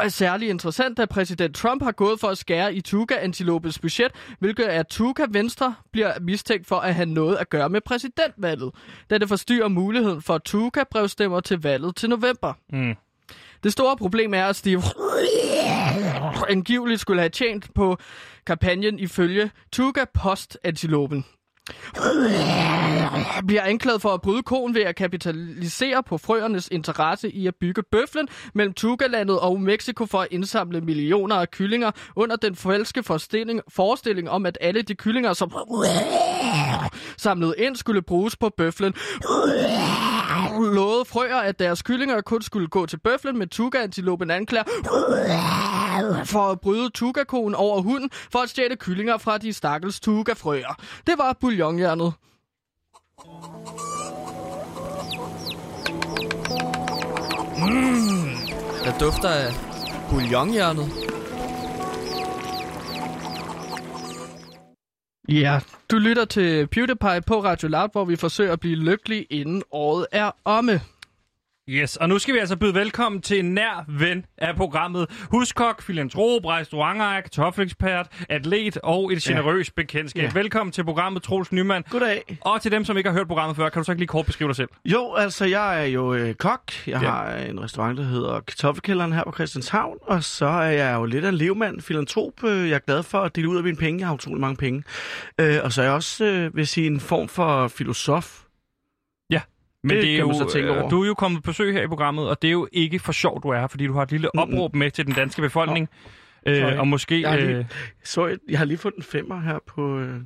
er særlig interessant, da præsident Trump har gået for at skære i Tuga-antilopes budget, hvilket er Tuga Venstre bliver mistænkt for at have noget at gøre med præsidentvalget, da det forstyrrer muligheden for Tuga-brevstemmer til valget til november. Mm. Det store problem er, at Steve angiveligt skulle have tjent på kampagnen ifølge Tuga Post-antilopen bliver anklaget for at bryde koen ved at kapitalisere på frøernes interesse i at bygge bøflen mellem Tugalandet og Mexico for at indsamle millioner af kyllinger under den falske forestilling, om, at alle de kyllinger, som samlede ind, skulle bruges på bøflen. Lovede frøer, at deres kyllinger kun skulle gå til bøflen, med Tuga-antilopen anklager for at bryde tugakoen over hunden for at stjæle kyllinger fra de stakkels Tuga-frøer. Det var bouillonhjernet. Mm, der dufter af bouillonhjernet. Ja, du lytter til PewDiePie på Radio Loud, hvor vi forsøger at blive lykkelige inden året er omme. Yes, og nu skal vi altså byde velkommen til en nær ven af programmet. Huskok, filantrop, restaurantejer, kartoffelekspert, atlet og et generøst bekendtskab. Ja. Velkommen til programmet, Troels Nyman. Goddag. Og til dem, som ikke har hørt programmet før, kan du så ikke lige kort beskrive dig selv? Jo, altså jeg er jo øh, kok. Jeg Ja. ja. har en restaurant, der hedder Kartoffelkælderen her på Christianshavn. Og så er jeg jo lidt af en levmand, filantrop. Øh, Jeg er glad for at dele ud af mine penge. Jeg har utrolig mange penge. Øh, og så er jeg også, øh, vil sige, en form for filosof. Men Det det er jo, man så tænke øh, over. du er jo kommet på besøg her i programmet, og det er jo ikke for sjovt, du er her, fordi du har et lille opråb med til den danske befolkning. Sorry. Øh, og måske... Jeg har lige- Øh, Så jeg, har lige fundet en femmer her på øh,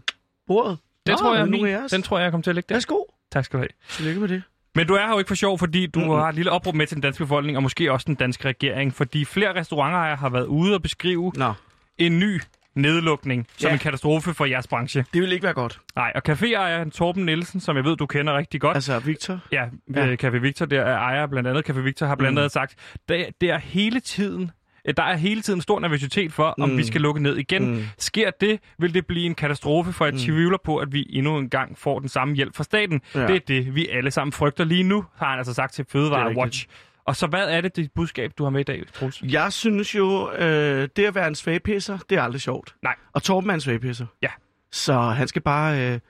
bordet. den, Nå, tror jeg, min. den tror jeg, jeg kommer til at lægge der. Værsgo. Tak skal du have. Tillykke med det. Men du er her jo ikke for sjov, fordi du Mm-mm. har et lille opråb med til den danske befolkning, og måske også den danske regering, fordi flere restaurantejere har været ude og beskrive Nå, en ny nedlukning som Ja. en katastrofe for jeres branche. det vil ikke være godt. Nej, og caféejer Torben Nielsen, som jeg ved, du kender rigtig godt, Altså, Victor. ja, Ja. ja. Café Victor, der er ejer blandt andet Café Victor, har blandt Mm. andet sagt, der, det er hele tiden der er hele tiden stor nervøsitet for, om Mm. vi skal lukke ned igen. Mm. Sker det, vil det blive en katastrofe, for jeg tvivler på, at vi endnu en gang får den samme hjælp fra staten. Ja. Det er det, vi alle sammen frygter lige nu, har han altså sagt til Fødevare. Watch. Og så hvad er det, det budskab, du har med i dag, Troels? Jeg synes jo, øh, det at være en svagpisser, det er aldrig sjovt. Nej. Og Torben er en svagpisser. Ja. Så han skal bare... Øh,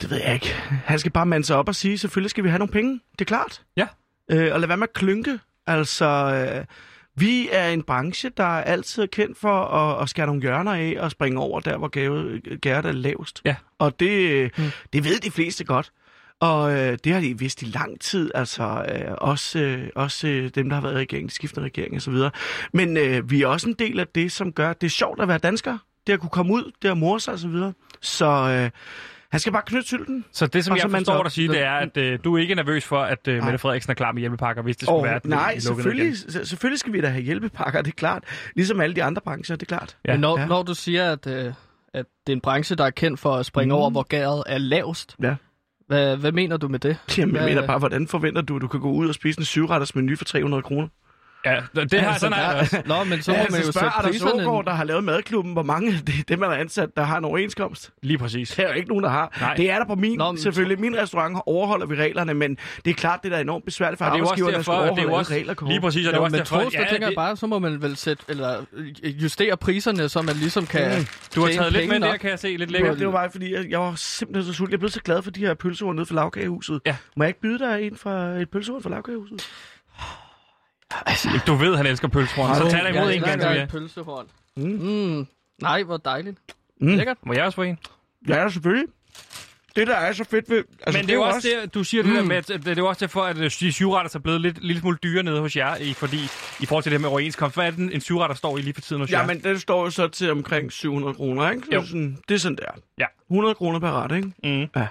det ved jeg ikke. Han skal bare mande sig op og sige, selvfølgelig skal vi have nogle penge. Det er klart. Ja. Øh, og lad være med at klynke. Altså, øh, vi er en branche, der er altid kendt for at, at skære nogle hjørner af og springe over der, hvor gæret er lavest. Ja. Og det, mm. det ved de fleste godt. Og øh, det har de vidst i lang tid, altså øh, også, øh, også øh, dem, der har været i regeringen, de skiftende regering og så videre. Men øh, vi er også en del af det, som gør, at det er sjovt at være dansker. Det at kunne komme ud, det at mor sig og så videre. Så øh, han skal bare knytte sylten. Så det, som Og jeg forstår dig sige, det er, at øh, du er ikke nervøs for, at øh. Mette Frederiksen er klar med hjælpepakker, hvis det skulle Og, være, at nej, selvfølgelig, igen. se- selvfølgelig skal vi da have hjælpepakker, det er klart. Ligesom alle de andre brancher, det er klart. Ja. Men når, Ja. når du siger, at, øh, at det er en branche, der er kendt for at springe Mm. over, hvor gæret er lavest, Ja. Hvad, hvad mener du med det? Jamen, jeg mener bare, hvordan forventer du, at du kan gå ud og spise en syvretters menu for 300 kroner? Ja, det har Altså, sådan er det også. Nå, men så må Ja, man jo altså, spørg sætte Anders priserne... Ågaard, der har lavet madklubben, hvor mange det, dem, man har ansat, der har en overenskomst. Lige præcis. Det er jo ikke nogen, der har. Nej. Det er der på min, Nå, men- selvfølgelig. Min restaurant overholder vi reglerne, men det er klart, det er enormt besværligt for Og det er arbejdsgiverne, at skulle derfor, at det er overholde jo alle også, regler. Kåre. lige præcis, og det er Jo, også men derfor, Troels, der tænker jeg bare, så må man vel sætte, eller øh, justere priserne, så man ligesom kan Mm. du har taget lidt med der, kan jeg se, lidt Det lækkert. var, det var bare fordi, jeg, jeg var simpelthen så sulten. Jeg blev så glad for de her pølseord nede for lavkagehuset. Ja. Må jeg ikke byde dig en fra et pølseord fra lavkagehuset? Du ved, han elsker pølsehorn, så tag dig imod en gang til pølsehorn. Mm. Mm. Nej, hvor dejligt. Mm. Lækkert. Må jeg også få en? Ja, selvfølgelig. Det, der er så fedt ved... Altså, Men det er jo også det, du siger det der med, at det er jo også derfor, at øh, de syvretter er blevet lidt lille smule dyre nede hos jer, i, fordi i forhold til det her med overenskomst. Hvad er det, en syvretter står i lige for tiden hos jer? Ja, men den står jo så til omkring 700 kroner, ikke? Så Jo. Sådan, det er sådan der. Ja. 100 kroner per ret, ikke? Mm.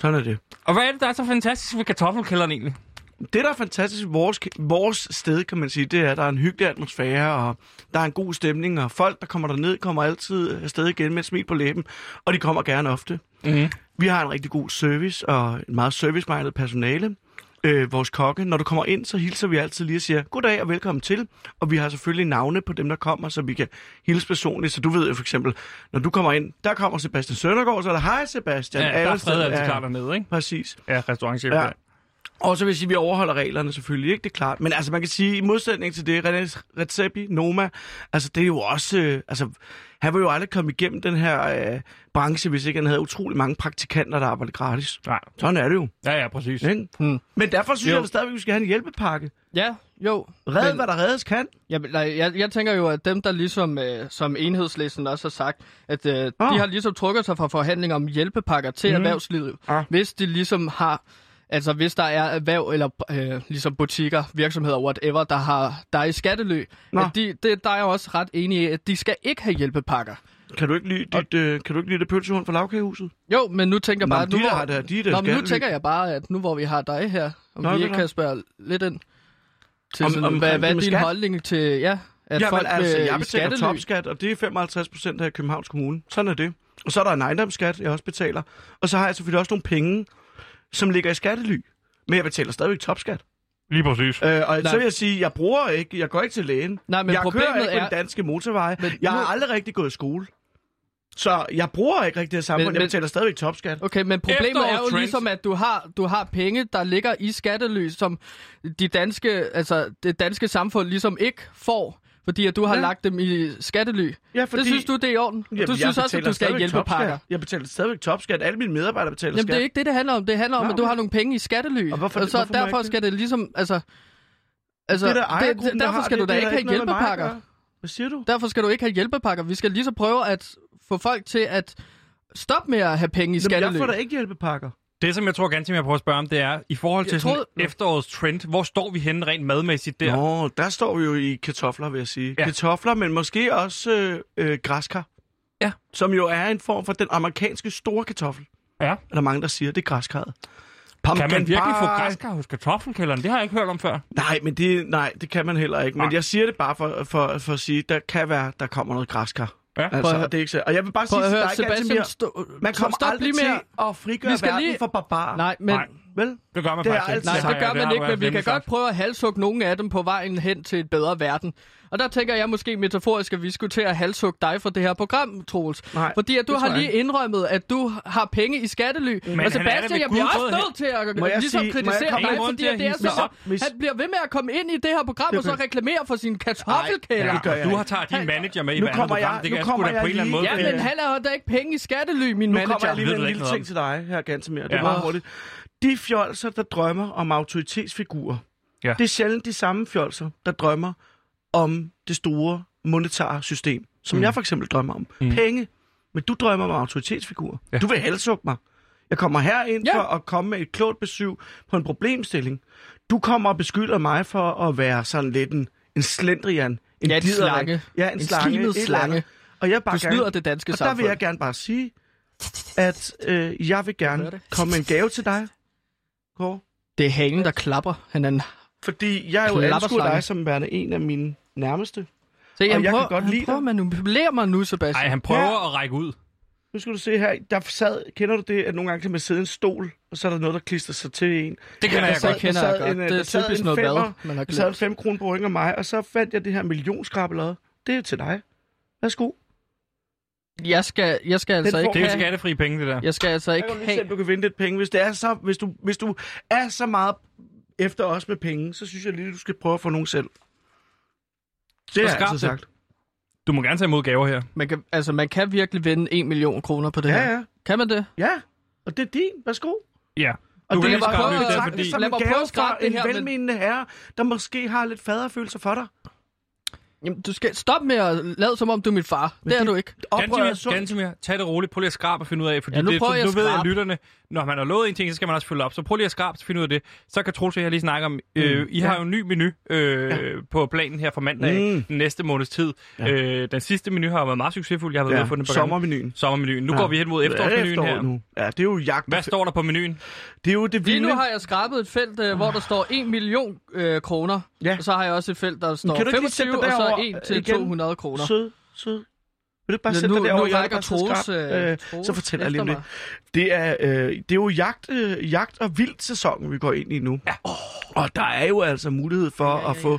Sådan er det. Og hvad er det, der er så fantastisk ved kartoffelkælderen egentlig? Det, der er fantastisk vores, vores sted, kan man sige, det er, at der er en hyggelig atmosfære, og der er en god stemning, og folk, der kommer derned, kommer altid afsted igen med et smil på læben, og de kommer gerne ofte. Mm. Vi har en rigtig god service, og en meget service personale. Øh, vores kokke, når du kommer ind, så hilser vi altid lige og siger, goddag og velkommen til. Og vi har selvfølgelig navne på dem, der kommer, så vi kan hilse personligt. Så du ved jo for eksempel, når du kommer ind, der kommer Sebastian Søndergaard, så er der, hej Sebastian. Ja, der er fred altid ja, klar dernede, ikke? Præcis. Ja, restaurantchef. Ja. Ja. Og så vil jeg sige, at vi overholder reglerne selvfølgelig, ikke? Det er klart. Men altså, man kan sige, i modsætning til det, René Redzepi, Noma, altså det er jo også... Øh, altså, han vil jo aldrig komme igennem den her øh, branche, hvis ikke han havde utrolig mange praktikanter, der arbejder gratis. Nej. Sådan er det jo. Ja, ja, præcis. Ikke? Hmm. Men derfor synes Jo. jeg da stadigvæk, at vi skal have en hjælpepakke. Ja, jo. Red, Men- hvad der reddes kan. Jamen, nej, jeg, jeg tænker jo, at dem, der ligesom, øh, som enhedslisten også har sagt, at øh, Ah. de har ligesom trukket sig fra forhandlinger om hjælpepakker til mm. erhvervslivet. Ah. Hvis de ligesom har, altså hvis der er erhverv eller øh, ligesom butikker, virksomheder, whatever, der, har, der er i skattelø, Nå. at de, det, der er jeg også ret enig i, at de skal ikke have hjælpepakker. Kan du ikke lide dit, øh, kan du ikke lide det pølsehund fra lavkagehuset? Jo, men nu tænker jeg Nå, bare... de nu, der hvor- har der- de der Nå, men nu tænker jeg bare, at nu hvor vi har dig her, om Nå, vi ikke kan spørge lidt ind til Om- sådan, omkring hvad, hvad er din skat? holdning til, ja, at Jamen, folk altså, jeg betaler topskat, og det er 55 procent af Københavns Kommune. Sådan er det. Og så er der en ejendomsskat, jeg også betaler. Og så har jeg selvfølgelig også nogle penge, som ligger i skattely. Men jeg betaler stadigvæk topskat. Lige præcis. Øh, og Nej. så vil jeg sige, jeg bruger ikke, jeg går ikke til lægen. Nej, men jeg kører ikke på er- den danske motorvej. Men Jeg nu- har aldrig rigtig gået i skole. Så jeg bruger ikke rigtig det samfund. Men- Jeg men- betaler stadigvæk topskat. Okay, men problemet er jo Efterårstrends. ligesom, at du har, du har penge, der ligger i skattely, som de danske, altså det danske samfund ligesom ikke får, fordi at du har Ja. lagt dem i skattely. Ja, fordi... Det synes du, det er i orden? Jamen, du synes også, at du skal hjælpepakker? topskat. Jeg betaler stadigvæk topskat. Alle mine medarbejdere betaler Jamen, skat. det er ikke det, det handler om. Det handler om, Nå, at du okay. har nogle penge i skattely. Og hvorfor- og så hvorfor må jeg derfor skal det ligesom, altså... Altså, det er da det, der derfor har skal det. du da ikke have hjælpepakker. Hvad siger du? Derfor skal du ikke have hjælpepakker. Vi skal lige så prøve at få folk til at stoppe med at have penge i Jamen, skattely. jeg får da ikke hjælpepakker. Det, som jeg tror ganske, jeg prøver at spørge om, det er, i forhold til sådan troede- efterårets trend, hvor står vi henne rent madmæssigt der? Nå, der står vi jo i kartofler, vil jeg sige. Ja. Kartofler, men måske også øh, øh, græskar. Ja. Som jo er en form for den amerikanske store kartoffel. Ja. Er der mange, der siger, det er græskarret. Kan man Pumpkin virkelig få pie. græskar hos kartoffelkælderen? Det har jeg ikke hørt om før. Nej, men det, nej, det kan man heller ikke. Men Nej. jeg siger det bare for, for, for at sige, der kan være, der kommer noget græskar. Ja. Prøv Altså, at høre- og det er ikke så. Og jeg vil bare sige at dig, Sebastian, Gantemir, stå, man kommer stop aldrig lige til at frigøre Vi skal verden lige- for barbarer. Nej, men... Nej. Vel? Det gør man Det faktisk ikke. Nej, det gør man ikke, men vi kan godt prøve at halshugge nogle af dem på vejen hen til et bedre verden. Og der tænker jeg måske metaforisk, at vi skulle til at halshugge dig for det her program, Troels. Nej, Fordi at du har lige indrømmet, at du har penge i skattely. han er og Sebastian, ved jeg bliver også nødt til at Må jeg ligesom sige- må jeg kritisere dig, fordi at det er så... Hvis- Han bliver ved med at komme ind i det her program, Det og så reklamere for sin kartoffelkælder. Du har taget din manager med i Nu hver kommer andet program. jeg- Det nu kan jeg sgu da på en eller anden måde. Ja, øh, men han har da ikke penge i skattely, min Nu manager. kommer jeg lige med en lille ting til dig her, Gantemir. Det er meget hurtigt. De fjolser, der drømmer om autoritetsfigurer, Ja. det er sjældent de samme fjolser, der drømmer om det store monetare system, som mm. jeg for eksempel drømmer om. Mm. Penge. Men du drømmer om autoritetsfigurer. Ja. Du vil halshugge mig. Jeg kommer herind Ja. ja. for at komme med et klogt besøg på en problemstilling. Du kommer og beskylder mig for at være sådan lidt en, en slendrian. En Ja, en slange. Ja, en, En slange. andet. slange. Og jeg bare Du snyder gerne, det danske og der vil samfund. jeg gerne bare sige, at øh, jeg vil er gerne komme med en gave til dig, Kåre. Det er hagen, der klapper. Han er en... Fordi jeg er jo anskuer dig som værende en af mine nærmeste. Se, han jeg prøver, kan godt han lide prøver dig. at manipulere mig nu, Sebastian. Ej, han prøver at række ud. Nu skal du se her, der sad, kender du det, at nogle gange kan man sidde i en stol, og så er der noget, der klister sig til en. Det kender Der jeg sad- godt. Kender der jeg godt. en, Det er typisk en noget femmer, bad, man har Der sad glemt. 5 kroner på ryggen af mig, og så fandt jeg det her millionskrabbelade. Det er til dig. Værsgo. Jeg skal, jeg skal altså ikke Det er jo skattefri penge, det der. Jeg skal altså Jeg ikke kan lige se, have... du kan vinde lidt penge. Hvis, det er så, hvis, du, hvis du er så meget efter os med penge, så synes jeg lige, du skal prøve at få nogen selv. Det jeg altid det. sagt. Du må gerne tage imod gaver her. Man kan, altså, man kan virkelig vinde 1 million kroner på det Ja, her. ja. Kan man det? Ja, og det er din. Værsgo. Ja. Og Du det er bare prøve at betragte fordi... det som Lad en mig gave prøve at skrabe fra det en her, velmenende herre, der måske har lidt faderfølelse for dig. Jamen, du skal stoppe med at lade som om, du er min far. Det er det- du ikke. Oprør er Gantemir, sundt. Gantemir, tag det roligt. Prøv lige at skrabe og finde ud af, fordi Ja, nu det, prøver for, jeg nu ved jeg, lytterne, når man har lovet en ting, så skal man også følge op. Så prøv lige at skrabe og finde ud af det. Så kan Troels og jeg lige snakke om, øh, I har jo en ny menu øh, på planen her for mandag, Mm. den næste måneds tid. Ja. Øh, den sidste menu har været meget succesfuld. Jeg har været ude og få den på sommermenuen. Sommermenuen. Nu Ja. går vi hen mod er efterårsmenuen her. Nu. Ja, det er jo jagt. Hvad står der på menuen? Det er jo det Lige vilde. nu har jeg skrabet et felt, øh, hvor der står 1 million øh, kroner. Ja. Og så har jeg også et felt, der står kan du ikke lige sætte 25, dig og så derover, 1 til igen? 200 kroner. Sød, sød. Vil du ikke bare Nu- sætte dig nu derovre? Jeg sidde Troels, skrab. øh, Øh, Troels Så fortæller jeg lige om efter det. Det er, øh, det er jo jagt, øh, jagt- og vildt sæsonen, vi går ind i nu. Ja. Og der er jo altså mulighed for ja, ja, ja. at få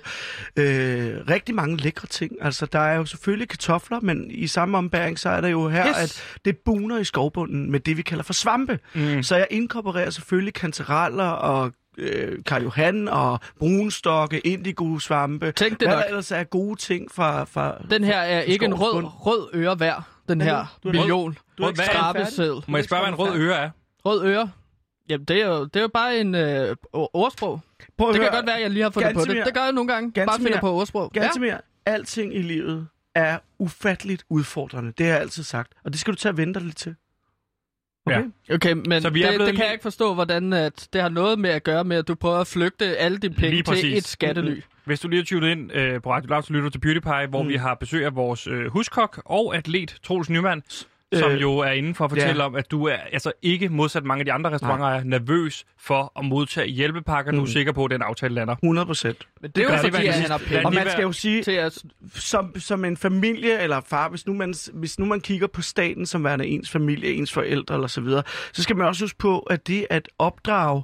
øh, rigtig mange lækre ting. Altså, der er jo selvfølgelig kartofler, men i samme ombæring, så er der jo her, Yes. at det buner i skovbunden med det, vi kalder for svampe. Mm. Så jeg inkorporerer selvfølgelig kantereller og øh, Karl Johan og brunstokke, indigo-svampe. Tænk det Hvad nok. der ellers er gode ting fra... fra Den her er ikke en rød, rød øre værd. Den nu? her Du rød. million. Du er er? Skrabeseddel. Må jeg spørge, hvad en rød øre er? Rød øre. Jamen, det er jo, det er jo bare en øh, ordsprog. Prøv Det kan høre. godt være, at jeg lige har fundet på Gantemir. det. Det gør jeg nogle gange. Bare Gantemir. finder på ordsprog. Gantemir, ja. alting i livet er ufatteligt udfordrende. Det har jeg altid sagt. Og det skal du tage og vente dig lidt til. Okay? Ja. Okay, men Så det, vi er det blevet kan jeg ikke forstå, hvordan at det har noget med at gøre med, at du prøver at flygte alle dine penge til et skattely. Hvis du lige har tunet ind øh, på Radio Loud, så lytter du til Beauty Pie, hvor mm. vi har besøg af vores øh, huskok og atlet, Troels Nyman, som Øh, jo er inde for at fortælle ja. om, at du er altså ikke modsat mange af de andre restauranter, er nervøs for at modtage hjælpepakker. Mm. Du er sikker på, at den aftale lander. 100 procent. Men det er jo det fordi, det han har penge Og man skal jo sige, til at... som, som en familie eller far, hvis nu, man, hvis nu man kigger på staten som værende ens familie, ens forældre eller så videre, så skal man også huske på, at det at opdrage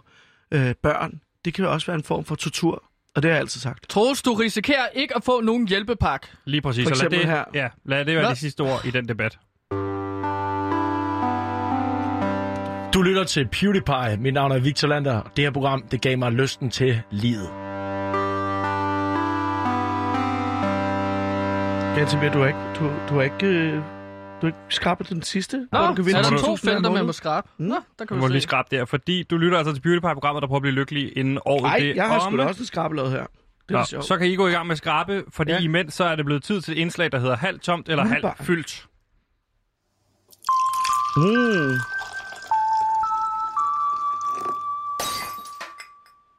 øh, børn, det kan jo også være en form for tortur. Og det har jeg altid sagt. Troels, du risikerer ikke at få nogen hjælpepakke. Lige præcis. For Så lad eksempel det, her. Ja, lad det være Hvad? det sidste ord i den debat. Du lytter til PewDiePie. Mit navn er Victor Lander. Det her program, det gav mig lysten til livet. Ganske du har ikke, du, du har ikke, øh, du har ikke skrabet den sidste? Nå, du kan så er der 10.000 to felter, man må skrabe. Nå, der kan Du må lige se. skrabe der, fordi du lytter altså til PewDiePie-programmet, der prøver at blive lykkelig inden året Nej, jeg har sgu da også en skrabelod her. Det er Nå, sjovt. så kan I gå i gang med at skrabe, fordi Ja. imens så er det blevet tid til et indslag, der hedder halvt tomt eller halvt fyldt. Mm.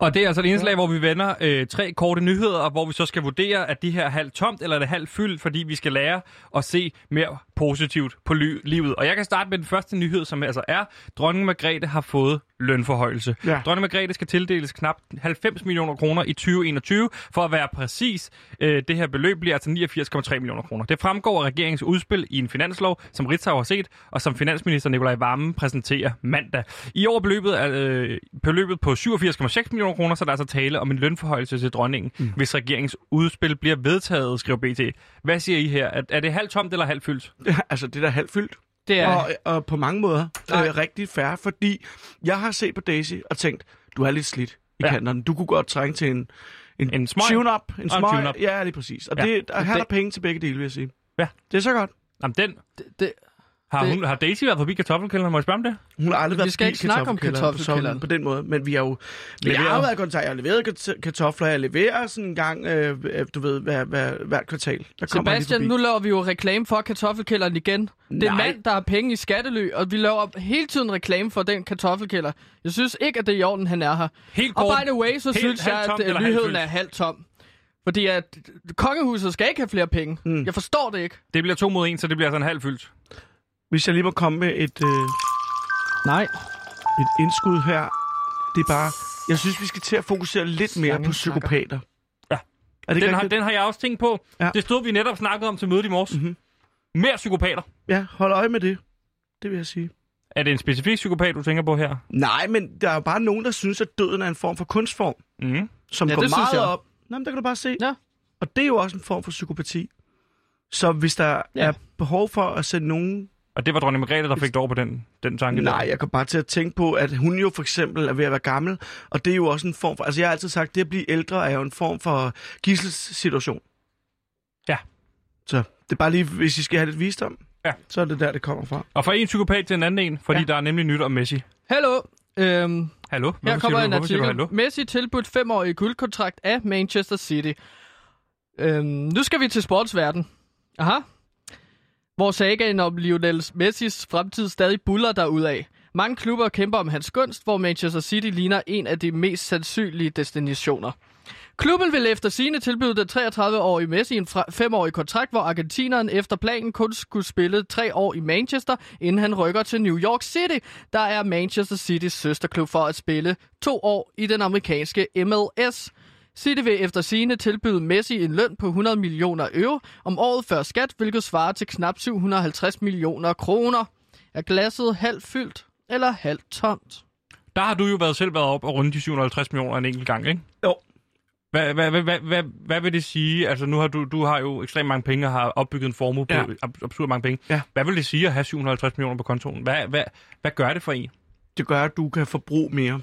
Og det er altså et indslag, hvor vi vender øh, tre korte nyheder, og hvor vi så skal vurdere, at de her er halvt tomt eller er det halvt fyldt, fordi vi skal lære at se mere positivt på ly- livet. Og jeg kan starte med den første nyhed, som altså er, dronning Margrethe har fået lønforhøjelse. Ja. Dronning Margrethe skal tildeles knap 90 millioner kroner i 2021. For at være præcis, øh, det her beløb bliver altså 89,3 millioner kroner. Det fremgår af regeringens udspil i en finanslov, som Ritzau har set, og som finansminister Nikolaj Vammen præsenterer mandag. I år er beløbet, øh, beløbet på 87,6 millioner kroner, så der er altså tale om en lønforhøjelse til dronningen, mm. hvis regeringens udspil bliver vedtaget, skriver BT. Hvad siger I her? Er, er det halvt tomt eller halvt fyldt? Altså, det er da halvt fyldt. Det er... Og, og på mange måder Nej. øh, rigtig fair, fordi jeg har set på Daisy og tænkt, du er lidt slidt i Ja. kanterne. Du kunne godt trænge til en, en, En smøg. tune-up. En smøg. tune-up. Ja, lige præcis. Og Ja. det, der, her er Det- der penge til begge dele, vil jeg sige. Ja. Det er så godt. Jamen, den, Det, det, har, Det- hun, har Daisy været forbi kartoffelkælderen? Må jeg spørge om det? Hun har aldrig Vi været skal forbi ikke snakke om kartoffelkælderen på sådan- den måde, men vi har jo... Men jeg Leveret. har jo været i kontakt. Jeg har leveret kartofler. Jeg leverer sådan en gang, øh, øh, du ved, hver, hver, hvert kvartal. Der Sebastian, nu laver vi jo reklame for kartoffelkælderen igen. Det er en Nej. mand, der har penge i skattely, og vi laver hele tiden reklame for den kartoffelkælder. Jeg synes ikke, at det er i orden, han er her. Helt Og by the way, så Helt synes jeg, at øh, nyheden er halvt tom. Fordi at kongehuset skal ikke have flere penge. Mm. Jeg forstår det ikke. Det bliver to mod en, så det bliver altså en halv fyldt. Hvis jeg lige må komme med et, øh, Nej. et indskud her. Det er bare... Jeg synes, vi skal til at fokusere lidt mere Slangen på snakker. psykopater. Ja. Er det Den har, den har jeg også tænkt på. Ja. Det stod vi netop snakket om til mødet i morges. Mhm. Mere psykopater. Ja, hold øje med det. Det vil jeg sige. Er det en specifik psykopat, du tænker på her? Nej, men der er jo bare nogen, der synes, at døden er en form for kunstform, Mm. som Ja, går det synes meget jeg. op. Nå, men der kan du bare se. Ja. Og det er jo også en form for psykopati. Så hvis der ja. er behov for at sætte nogen... Og det var dronning Margrethe, der fik over på den, den tanke. Nej, der. jeg kan bare til at tænke på, at hun jo for eksempel er ved at være gammel, og det er jo også en form for... Altså, jeg har altid sagt, at det at blive ældre er jo en form for gisselssituation. Ja. Så det er bare lige, hvis I skal have lidt visdom, Ja. så er det der, det kommer fra. Og fra en psykopat til en anden en, fordi ja. der er nemlig nyt om Messi. Hallo. Øhm, Hallo? her Hvorfor kommer siger en du, du artikel. hallo? Messi tilbudt femårig guldkontrakt af Manchester City. Øhm, nu skal vi til sportsverden. Aha. Hvor sagaen om Lionel Messis fremtid stadig buller derudaf. Mange klubber kæmper om hans gunst, hvor Manchester City ligner en af de mest sandsynlige destinationer. Klubben vil efter sine tilbyde den 33-årige Messi en fra- femårig kontrakt, hvor argentineren efter planen kun skulle spille tre år i Manchester, inden han rykker til New York City, der er Manchester Citys søsterklub for at spille to år i den amerikanske MLS. City vil efter sine tilbyde Messi en løn på 100 millioner euro om året før skat, hvilket svarer til knap 750 millioner kroner. Er glasset halvt fyldt eller halvt tomt? Der har du jo været selv været op og rundt de 750 millioner en enkelt gang, ikke? Jo. Hvad, hvad, hvad, hvad, hvad, hvad vil det sige? Altså, nu har du, du har jo ekstremt mange penge og har opbygget en formue på Ja. absurd mange penge. Ja. Hvad vil det sige at have 750 millioner på kontoen? Hvad, hvad, hvad gør det for en? Det gør, at du kan forbruge mere.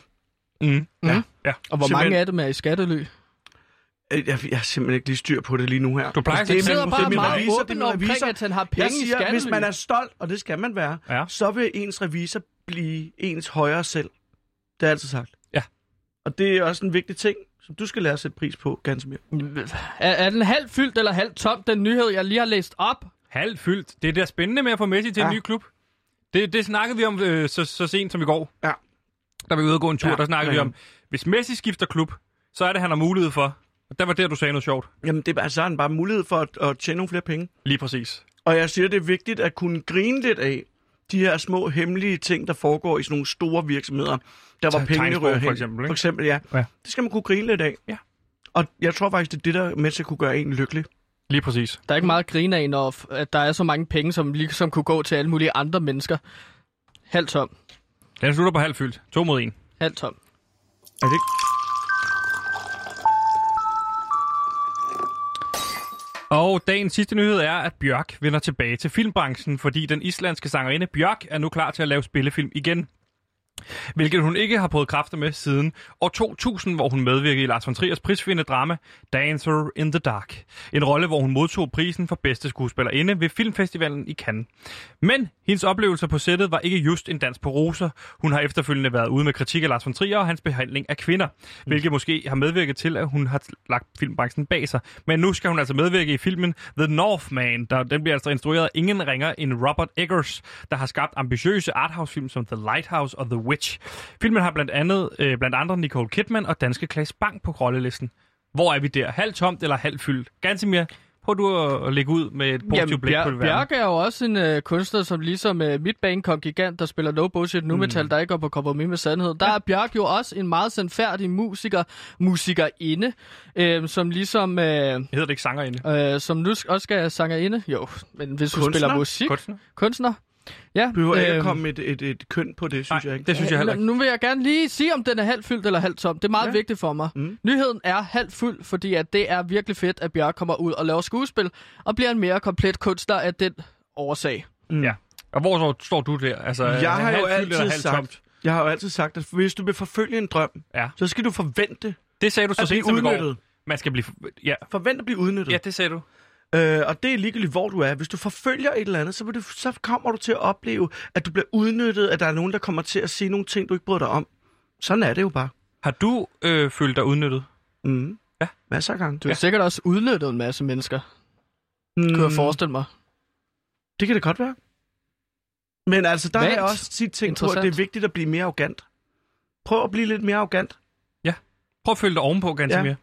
Mm. Ja. ja. Og hvor Simpelthen- mange af dem er i skattely? Øh, Jeg, jeg har simpelthen ikke lige styr på det lige nu her. Du plejer Altså, at det er sidder min- bare det er min meget revisor, er åben omkring, at han har Jeg penge i siger, hvis skattely. man er stolt, og det skal man være, Ja. så vil ens revisor blive ens højere selv. Det har jeg altid sagt. Ja. Og det er også en vigtig ting, som du skal lære at sætte pris på, ganske mere. Er, er den halvt fyldt eller halvt tom, den nyhed, jeg lige har læst op? Halvt fyldt. Det er da spændende med at få Messi til ja. en ny klub. Det, det snakkede vi om øh, så, så sent som i går. Ja. Der var vi ude og gå en tur. Ja, der snakkede ja, vi om, hvis Messi skifter klub, så er det, han har mulighed for. Der var der, du sagde noget sjovt. Jamen, det er bare, så har han bare mulighed for at, at tjene nogle flere penge. Lige præcis. Og jeg siger, det er vigtigt at kunne grine lidt af de her små hemmelige ting, der foregår i sådan nogle store virksomheder, der pengene tegnsprog, rører for hen. eksempel, ikke? For eksempel, ja. Ja. Det skal man kunne grine lidt af. Ja. Og jeg tror faktisk, det er det, der er med til at kunne gøre en lykkelig. Lige præcis. Der er ikke meget at grine af, når at der er så mange penge, som ligesom kunne gå til alle mulige andre mennesker. Halvt tom. Den slutter på halvt fyldt. To mod en. Halvt tom. Er det ikke? Og dagens sidste nyhed er, at Bjørk vender tilbage til filmbranchen, fordi den islandske sangerinde Bjørk er nu klar til at lave spillefilm igen hvilket hun ikke har prøvet kræfter med siden år 2000, hvor hun medvirkede i Lars von Triers prisvindende drama Dancer in the Dark. En rolle, hvor hun modtog prisen for bedste skuespillerinde ved Filmfestivalen i Cannes. Men hendes oplevelser på sættet var ikke just en dans på roser. Hun har efterfølgende været ude med kritik af Lars von Trier og hans behandling af kvinder, hvilket måske har medvirket til, at hun har lagt filmbranchen bag sig. Men nu skal hun altså medvirke i filmen The Northman, der den bliver altså instrueret af ingen ringer end Robert Eggers, der har skabt ambitiøse arthouse-film som The Lighthouse og The Witch. Filmen har blandt andet øh, blandt andre Nicole Kidman og danske Klaas Bang på rollelisten. Hvor er vi der? Halvt tomt eller halvt fyldt? Gansimir, prøv du at, lægge ud med et positivt Jamen, blik på det Bjarke er jo også en øh, kunstner, som ligesom øh, Midtbane kom gigant, der spiller no bullshit nu metal, Mm. der ikke går på kompromis med sandhed. Der er Bjarke jo også en meget sandfærdig musiker, musikerinde, øh, som ligesom... Øh, Hedder det ikke sangerinde? øh, som nu også skal sangerinde. Jo, men hvis du Kunstner? spiller musik... Kunstner? Kunstner. Ja, behøver ikke at øhm, komme et, et, et køn på det, synes Nej, jeg ikke. det synes jeg heller ikke. Nu vil jeg gerne lige sige, om den er halvt fyldt eller halvt tom. Det er meget Ja. vigtigt for mig. Mm. Nyheden er halvt fuld, fordi at det er virkelig fedt, at Bjørk kommer ud og laver skuespil, og bliver en mere komplet kunstner af den årsag. Mm. Ja. Og hvor så står du der? Altså, Jeg det har jo fyldt altid halvt sagt, tomt? jeg har jo altid sagt, at hvis du vil forfølge en drøm, Ja. så skal du forvente Det sagde du så at blive udnyttet. Man skal blive... Ja, Forvent at blive udnyttet. ja det sagde du. Øh, og det er ligegyldigt, hvor du er. Hvis du forfølger et eller andet, så, vil du, så kommer du til at opleve, at du bliver udnyttet, at der er nogen, der kommer til at sige nogle ting, du ikke bryder dig om. Sådan er det jo bare. Har du øh, følt dig udnyttet? Mm. Ja. Masser af gange. Du har sikkert også udnyttet en masse mennesker, Mm. kunne jeg forestille mig. Det kan det godt være. Men altså, der har Vagt. jeg også tit tænkt på, at det er vigtigt at blive mere arrogant. Prøv at blive lidt mere arrogant. Prøv at følge dig ovenpå, Gansimir. Ja.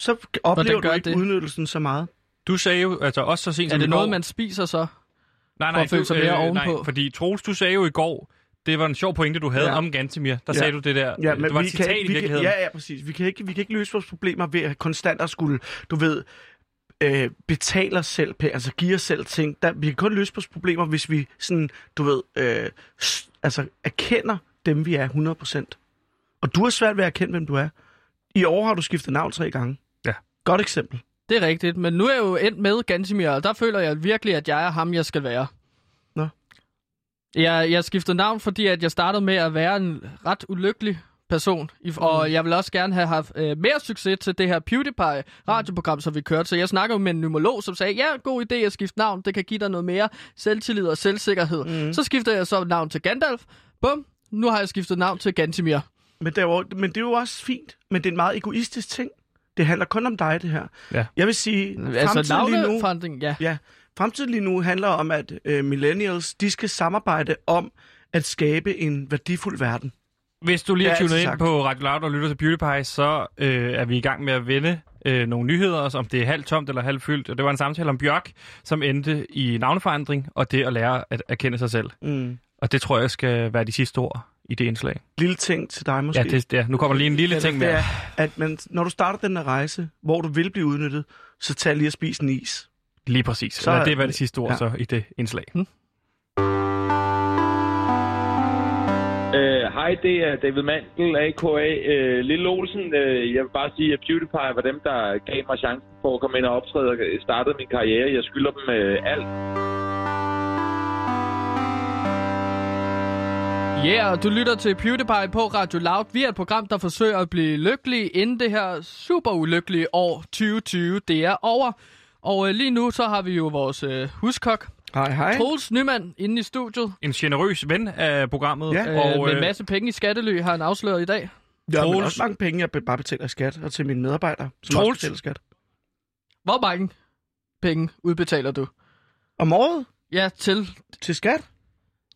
Så oplever du ikke det? udnyttelsen så meget. Du sagde jo, altså også så sent Er som det i går... noget, man spiser så? nej, for at føle sig mere ovenpå? Nej, fordi Troels, du sagde jo i går, det var en sjov pointe, du havde Ja. om Gansimir. Der Ja. sagde du det der. Ja, men det var vi et citat kan, i ikke- vi kan, virkeligheden. ja, ja, præcis. Vi kan, ikke, vi kan ikke løse vores problemer ved at konstant at skulle, du ved, øh, betale os selv, altså give os selv ting. Der, vi kan kun løse vores problemer, hvis vi sådan, du ved, øh, altså erkender dem, vi er 100%. Og du har svært ved at erkende, hvem du er. I år har du skiftet navn tre gange. Godt eksempel. Det er rigtigt, men nu er jeg jo endt med Gansimir, og der føler jeg virkelig, at jeg er ham, jeg skal være. Nå. Jeg, jeg skiftede navn, fordi at jeg startede med at være en ret ulykkelig person, og jeg vil også gerne have haft øh, mere succes til det her PewDiePie radioprogram, som vi kørte. Så jeg snakkede jo med en numerolog, som sagde, ja, god idé at skifte navn, det kan give dig noget mere selvtillid og selvsikkerhed. Mm. Så skiftede jeg så navn til Gandalf. Bum, nu har jeg skiftet navn til Gantimir. Men er jo, men det er jo også fint, men det er en meget egoistisk ting. Det handler kun om dig, det her. Ja. Jeg vil sige, Altså lige nu... navneforandring, ja. Ja, fremtiden lige nu handler om, at øh, millennials, de skal samarbejde om at skabe en værdifuld verden. Hvis du lige er tunet ind sagt. på Radio Loud og lytter til PewDiePie, så øh, er vi i gang med at vende øh, nogle nyheder, om det er halvt tomt eller halvt fyldt. Og det var en samtale om Bjørk, som endte i navneforandring og det at lære at erkende sig selv. Mm. Og det tror jeg skal være de sidste ord i det indslag. Lille ting til dig måske. Ja, det, ja, nu kommer lige en lille ting det mere. er, at man, når du starter den her rejse, hvor du vil blive udnyttet, så tag lige og spis en is. Lige præcis. Så er- det var det sidste ord ja. ja. så i det indslag. Hmm. Hej, det er David Mandel, a.k.a. Øh, Lille Olsen. Øh, jeg vil bare sige, at PewDiePie var dem, der gav mig chancen for at komme ind og optræde og startede min karriere. Jeg skylder dem øh, alt. Yeah, og du lytter til PewDiePie på Radio Loud. Vi er et program, der forsøger at blive lykkelige inden det her super ulykkelige år 2020. Det er over. Og øh, lige nu så har vi jo vores øh, huskok, Hej, hej. Troels Nyman, inde i studiet. En generøs ven af programmet. Ja. Og, og med en øh, masse penge i skattely har han afsløret i dag. Ja, men Troels- også mange penge, jeg bare betaler i skat, og til mine medarbejdere, som Troels- også betaler skat. Hvor mange penge udbetaler du? Om året Ja, til... til skat?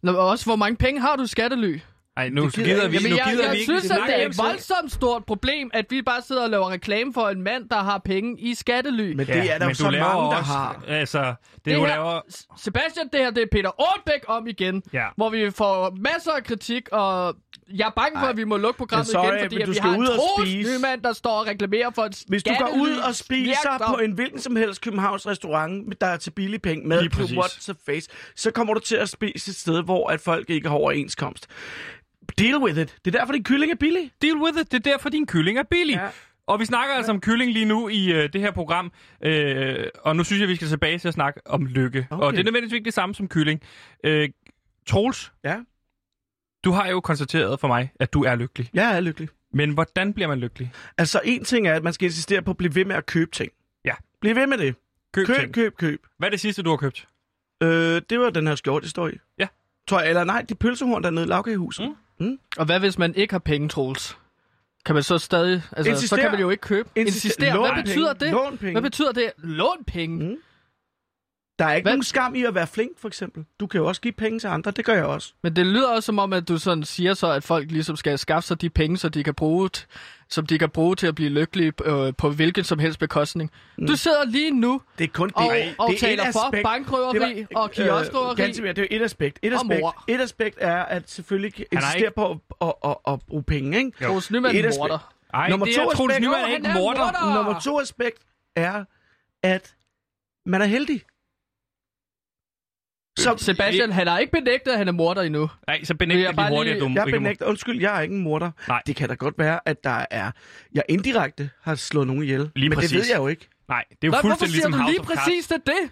Nå, også, hvor mange penge har du i skattely? Ej, nu det gider gider jeg vi, Jamen, nu jeg, gider jeg vi ikke synes, at det er et voldsomt stort problem, at vi bare sidder og laver reklame for en mand, der har penge i skattely. Men det er der jo så mange, der også, har. Altså, det, Det du her- laver... Sebastian, det her det er Peter Aalbæk om igen, Ja. hvor vi får masser af kritik, og jeg er bange for, Ej. at vi må lukke programmet sorry, igen, fordi at du vi skal har en ud og Troels spise. Nyman, der står og reklamerer for et Hvis du går ud og spiser på en hvilken som helst Københavns restaurant, der er til billig penge, med på what's the face, så kommer du til at spise et sted, hvor at folk ikke har overenskomst. Deal with it. Det er derfor, din kylling er billig. Deal with it. Det er derfor, din kylling er billig. Ja. Og vi snakker altså om kylling lige nu i øh, det her program. Øh, og nu synes jeg, vi skal tilbage til at snakke om lykke. Okay. Og det er nødvendigvis ikke det samme som kylling. Øh, Troels, Ja. Du har jo konstateret for mig, at du er lykkelig. Jeg er lykkelig. Men hvordan bliver man lykkelig? Altså, en ting er, at man skal insistere på at blive ved med at købe ting. Ja. Bliv ved med det. Køb, køb, ting. køb, køb. Hvad er det sidste, du har købt? Øh, det var den her skjorte, står i. Ja. Tror jeg, eller nej, de pølsehorn dernede i lavkagehuset. Mm. Og hvad hvis man ikke har penge, Troels? Kan man så stadig... Altså, Insister. så kan man jo ikke købe. Insister. Insister. Lån Hvad betyder penge. det? Lån penge. Hvad betyder det? Lån penge. Mm. Der er ikke Hvad? nogen skam i at være flink, for eksempel. Du kan jo også give penge til andre. Det gør jeg også. Men det lyder også som om, at du sådan siger så, at folk ligesom skal skaffe sig de penge, så de kan bruge, t- som de kan bruge til at blive lykkelige øh, på hvilken som helst bekostning. Mm. Du sidder lige nu Det er kun det. og, det og er taler et for aspekt. bankrøveri Det var- og kioskrøveri. mere, det er jo et aspekt. Et aspekt, et aspekt er at selvfølgelig Han er insistere på at, at, at, at, bruge penge, ikke? Jo. Troels Nyman Et aspekt. morder. Ej, Nummer det to er Troels Nyman er ikke er morder. Nummer to aspekt er, at man er heldig. Så Sebastian, han har ikke benægtet, at han er morder endnu. Nej, så benægter jeg de bare hurtigt, lige- at du jeg ikke benægter, undskyld, jeg er ikke en morder. Nej. Det kan da godt være, at der er, jeg indirekte har slået nogen ihjel. Lige men præcis. det ved jeg jo ikke. Nej, det er jo hvorfor fuldstændig siger ligesom du House lige of Cards. præcis det? det?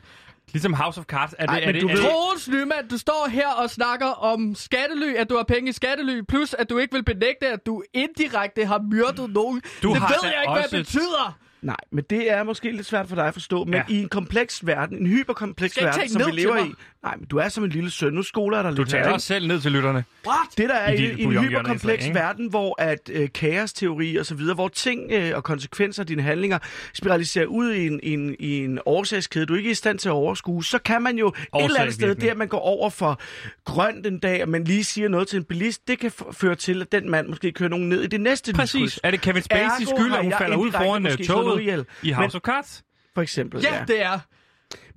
Ligesom House of Cards. Er det, Ej, er men det, du er ved- det, Troels Nyman, du står her og snakker om skattely, at du har penge i skattely, plus at du ikke vil benægte, at du indirekte har myrdet nogen. Du det har ved jeg ikke, hvad det betyder. Nej, men det er måske lidt svært for dig at forstå, men Ja. i en kompleks verden, en hyperkompleks verden, som vi lever i. Nej, men du er som en lille søn. Nu skoler jeg dig Du lidt taler her, også selv ned til lytterne. What? Det der er I i en bouillonhjørne hyperkompleks ikke? verden, hvor at øh, kaosteori og så videre, hvor ting øh, og konsekvenser af dine handlinger spiraliserer ud i en, i, en, i en årsagskæde, du ikke er i stand til at overskue, så kan man jo et eller andet sted, der man går over for grønt en dag, og man lige siger noget til en bilist, det kan f- føre til, at den mand måske kører nogen ned i det næste Præcis. lyskryds. Er det Kevin Spacey's skyld, at hun falder ud foran øh, toget i House of Cards? For eksempel, Ja, det er.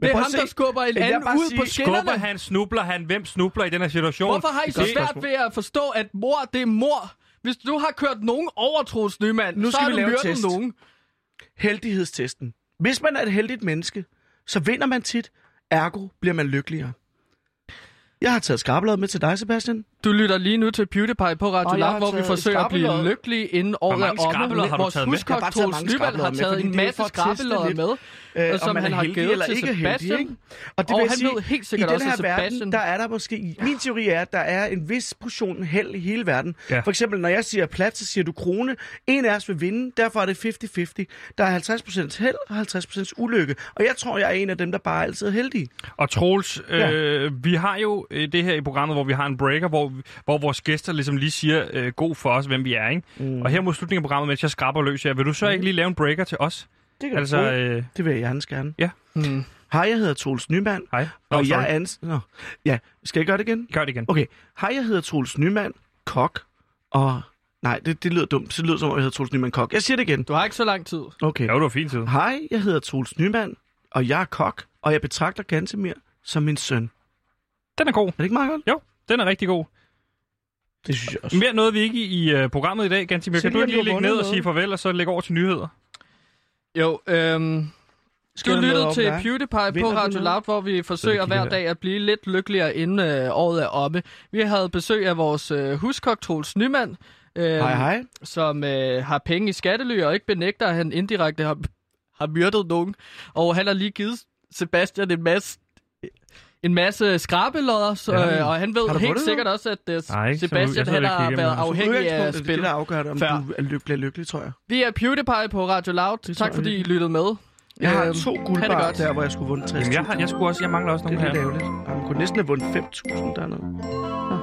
Det er ham, se. der skubber en anden ud sige, på skinnerne. Skubber han, snubler han? Hvem snubler i den her situation? Hvorfor har I så svært ved at forstå, at mor, det er mor? Hvis du har kørt nogen over, Troels Nyman, Nu så skal har vi du lave test. nogen. heldighedstesten. Hvis man er et heldigt menneske, så vinder man tit, ergo bliver man lykkeligere. Jeg har taget skrabelaget med til dig, Sebastian. Du lytter lige nu til PewDiePie på Radio har hvor vi forsøger at blive lykkelige inden året er mange omme. skrabelodder har du Vores taget med? huskok har taget Troels har en masse lidt, med, øh, og som han har heldig givet eller til ikke heldig, Sebastian. ikke? Og, det Og vil han sige, ved helt i sikkert den også, her at Sebastian- verden, der er der måske... Min teori er, at der er en vis portion held i hele verden. Ja. For eksempel, når jeg siger plat, så siger du krone. En af os vil vinde, derfor er det 50-50. Der er 50% held og 50% ulykke. Og jeg tror, jeg er en af dem, der bare altid er heldig. Og Troels, øh, vi har jo øh, det her i programmet, hvor vi har en breaker, hvor, hvor vores gæster ligesom lige siger øh, god for os, hvem vi er. Ikke? Mm. Og her mod slutningen af programmet, mens jeg skraber løs her, vil du så ikke lige lave en breaker til os? Det kan Altså, altså, du øh, Det vil jeg gerne gerne. ja. Hmm. Hej, jeg hedder Troels Nyman. Hej. Nå, Og sorry. jeg ans... Nå. Ja, skal jeg gøre det igen? Gør det igen. Okay. Hej, jeg hedder Troels Nyman, kok. Og... Nej, det, det lyder dumt. Så det lyder som om, jeg hedder Troels Nyman, kok. Jeg siger det igen. Du har ikke så lang tid. Okay. Ja, det var fint tid. Hej, jeg hedder Troels Nyman, og jeg er kok. Og jeg betragter Gantemir som min søn. Den er god. Er det ikke meget godt? Jo, den er rigtig god. Det synes jeg også. Mere nåede vi ikke i, i uh, programmet i dag, Gantimir. Kan du ikke lige lægge ned og sige noget. farvel, og så lægge over til nyheder? Jo, øhm... Skal Du noget om til? PewDiePie Vinder på du Radio noget? Loud, hvor vi forsøger hver dag at blive lidt lykkeligere, inden øh, året er omme. Vi havde besøg af vores øh, huskok, Troels Nyman, øh, Hej, hej. som øh, har penge i skattely og ikke benægter, at han indirekte har, har myrdet nogen. Og han har lige givet Sebastian en masse en masse skrabelodder, så, Ja. øh, og han ved helt sikkert også, at øh, Nej, ikke så- Sebastian jeg så han har været men- afhængig af Udgangspunktet, det er spil. det, der afgør det, om Fair. du er lyk- bliver lykkelig, tror jeg. Vi er PewDiePie på Radio Loud. tror Tak jeg fordi I lyttede med. Jeg har Øhm, to det guldbar der, hvor jeg skulle vundet 60.000. Jamen, jeg, har, jeg, skulle også, jeg mangler også Det nogle er lidt her. ærgerligt. Man kunne næsten have vundet 5.000 dernede. Nå.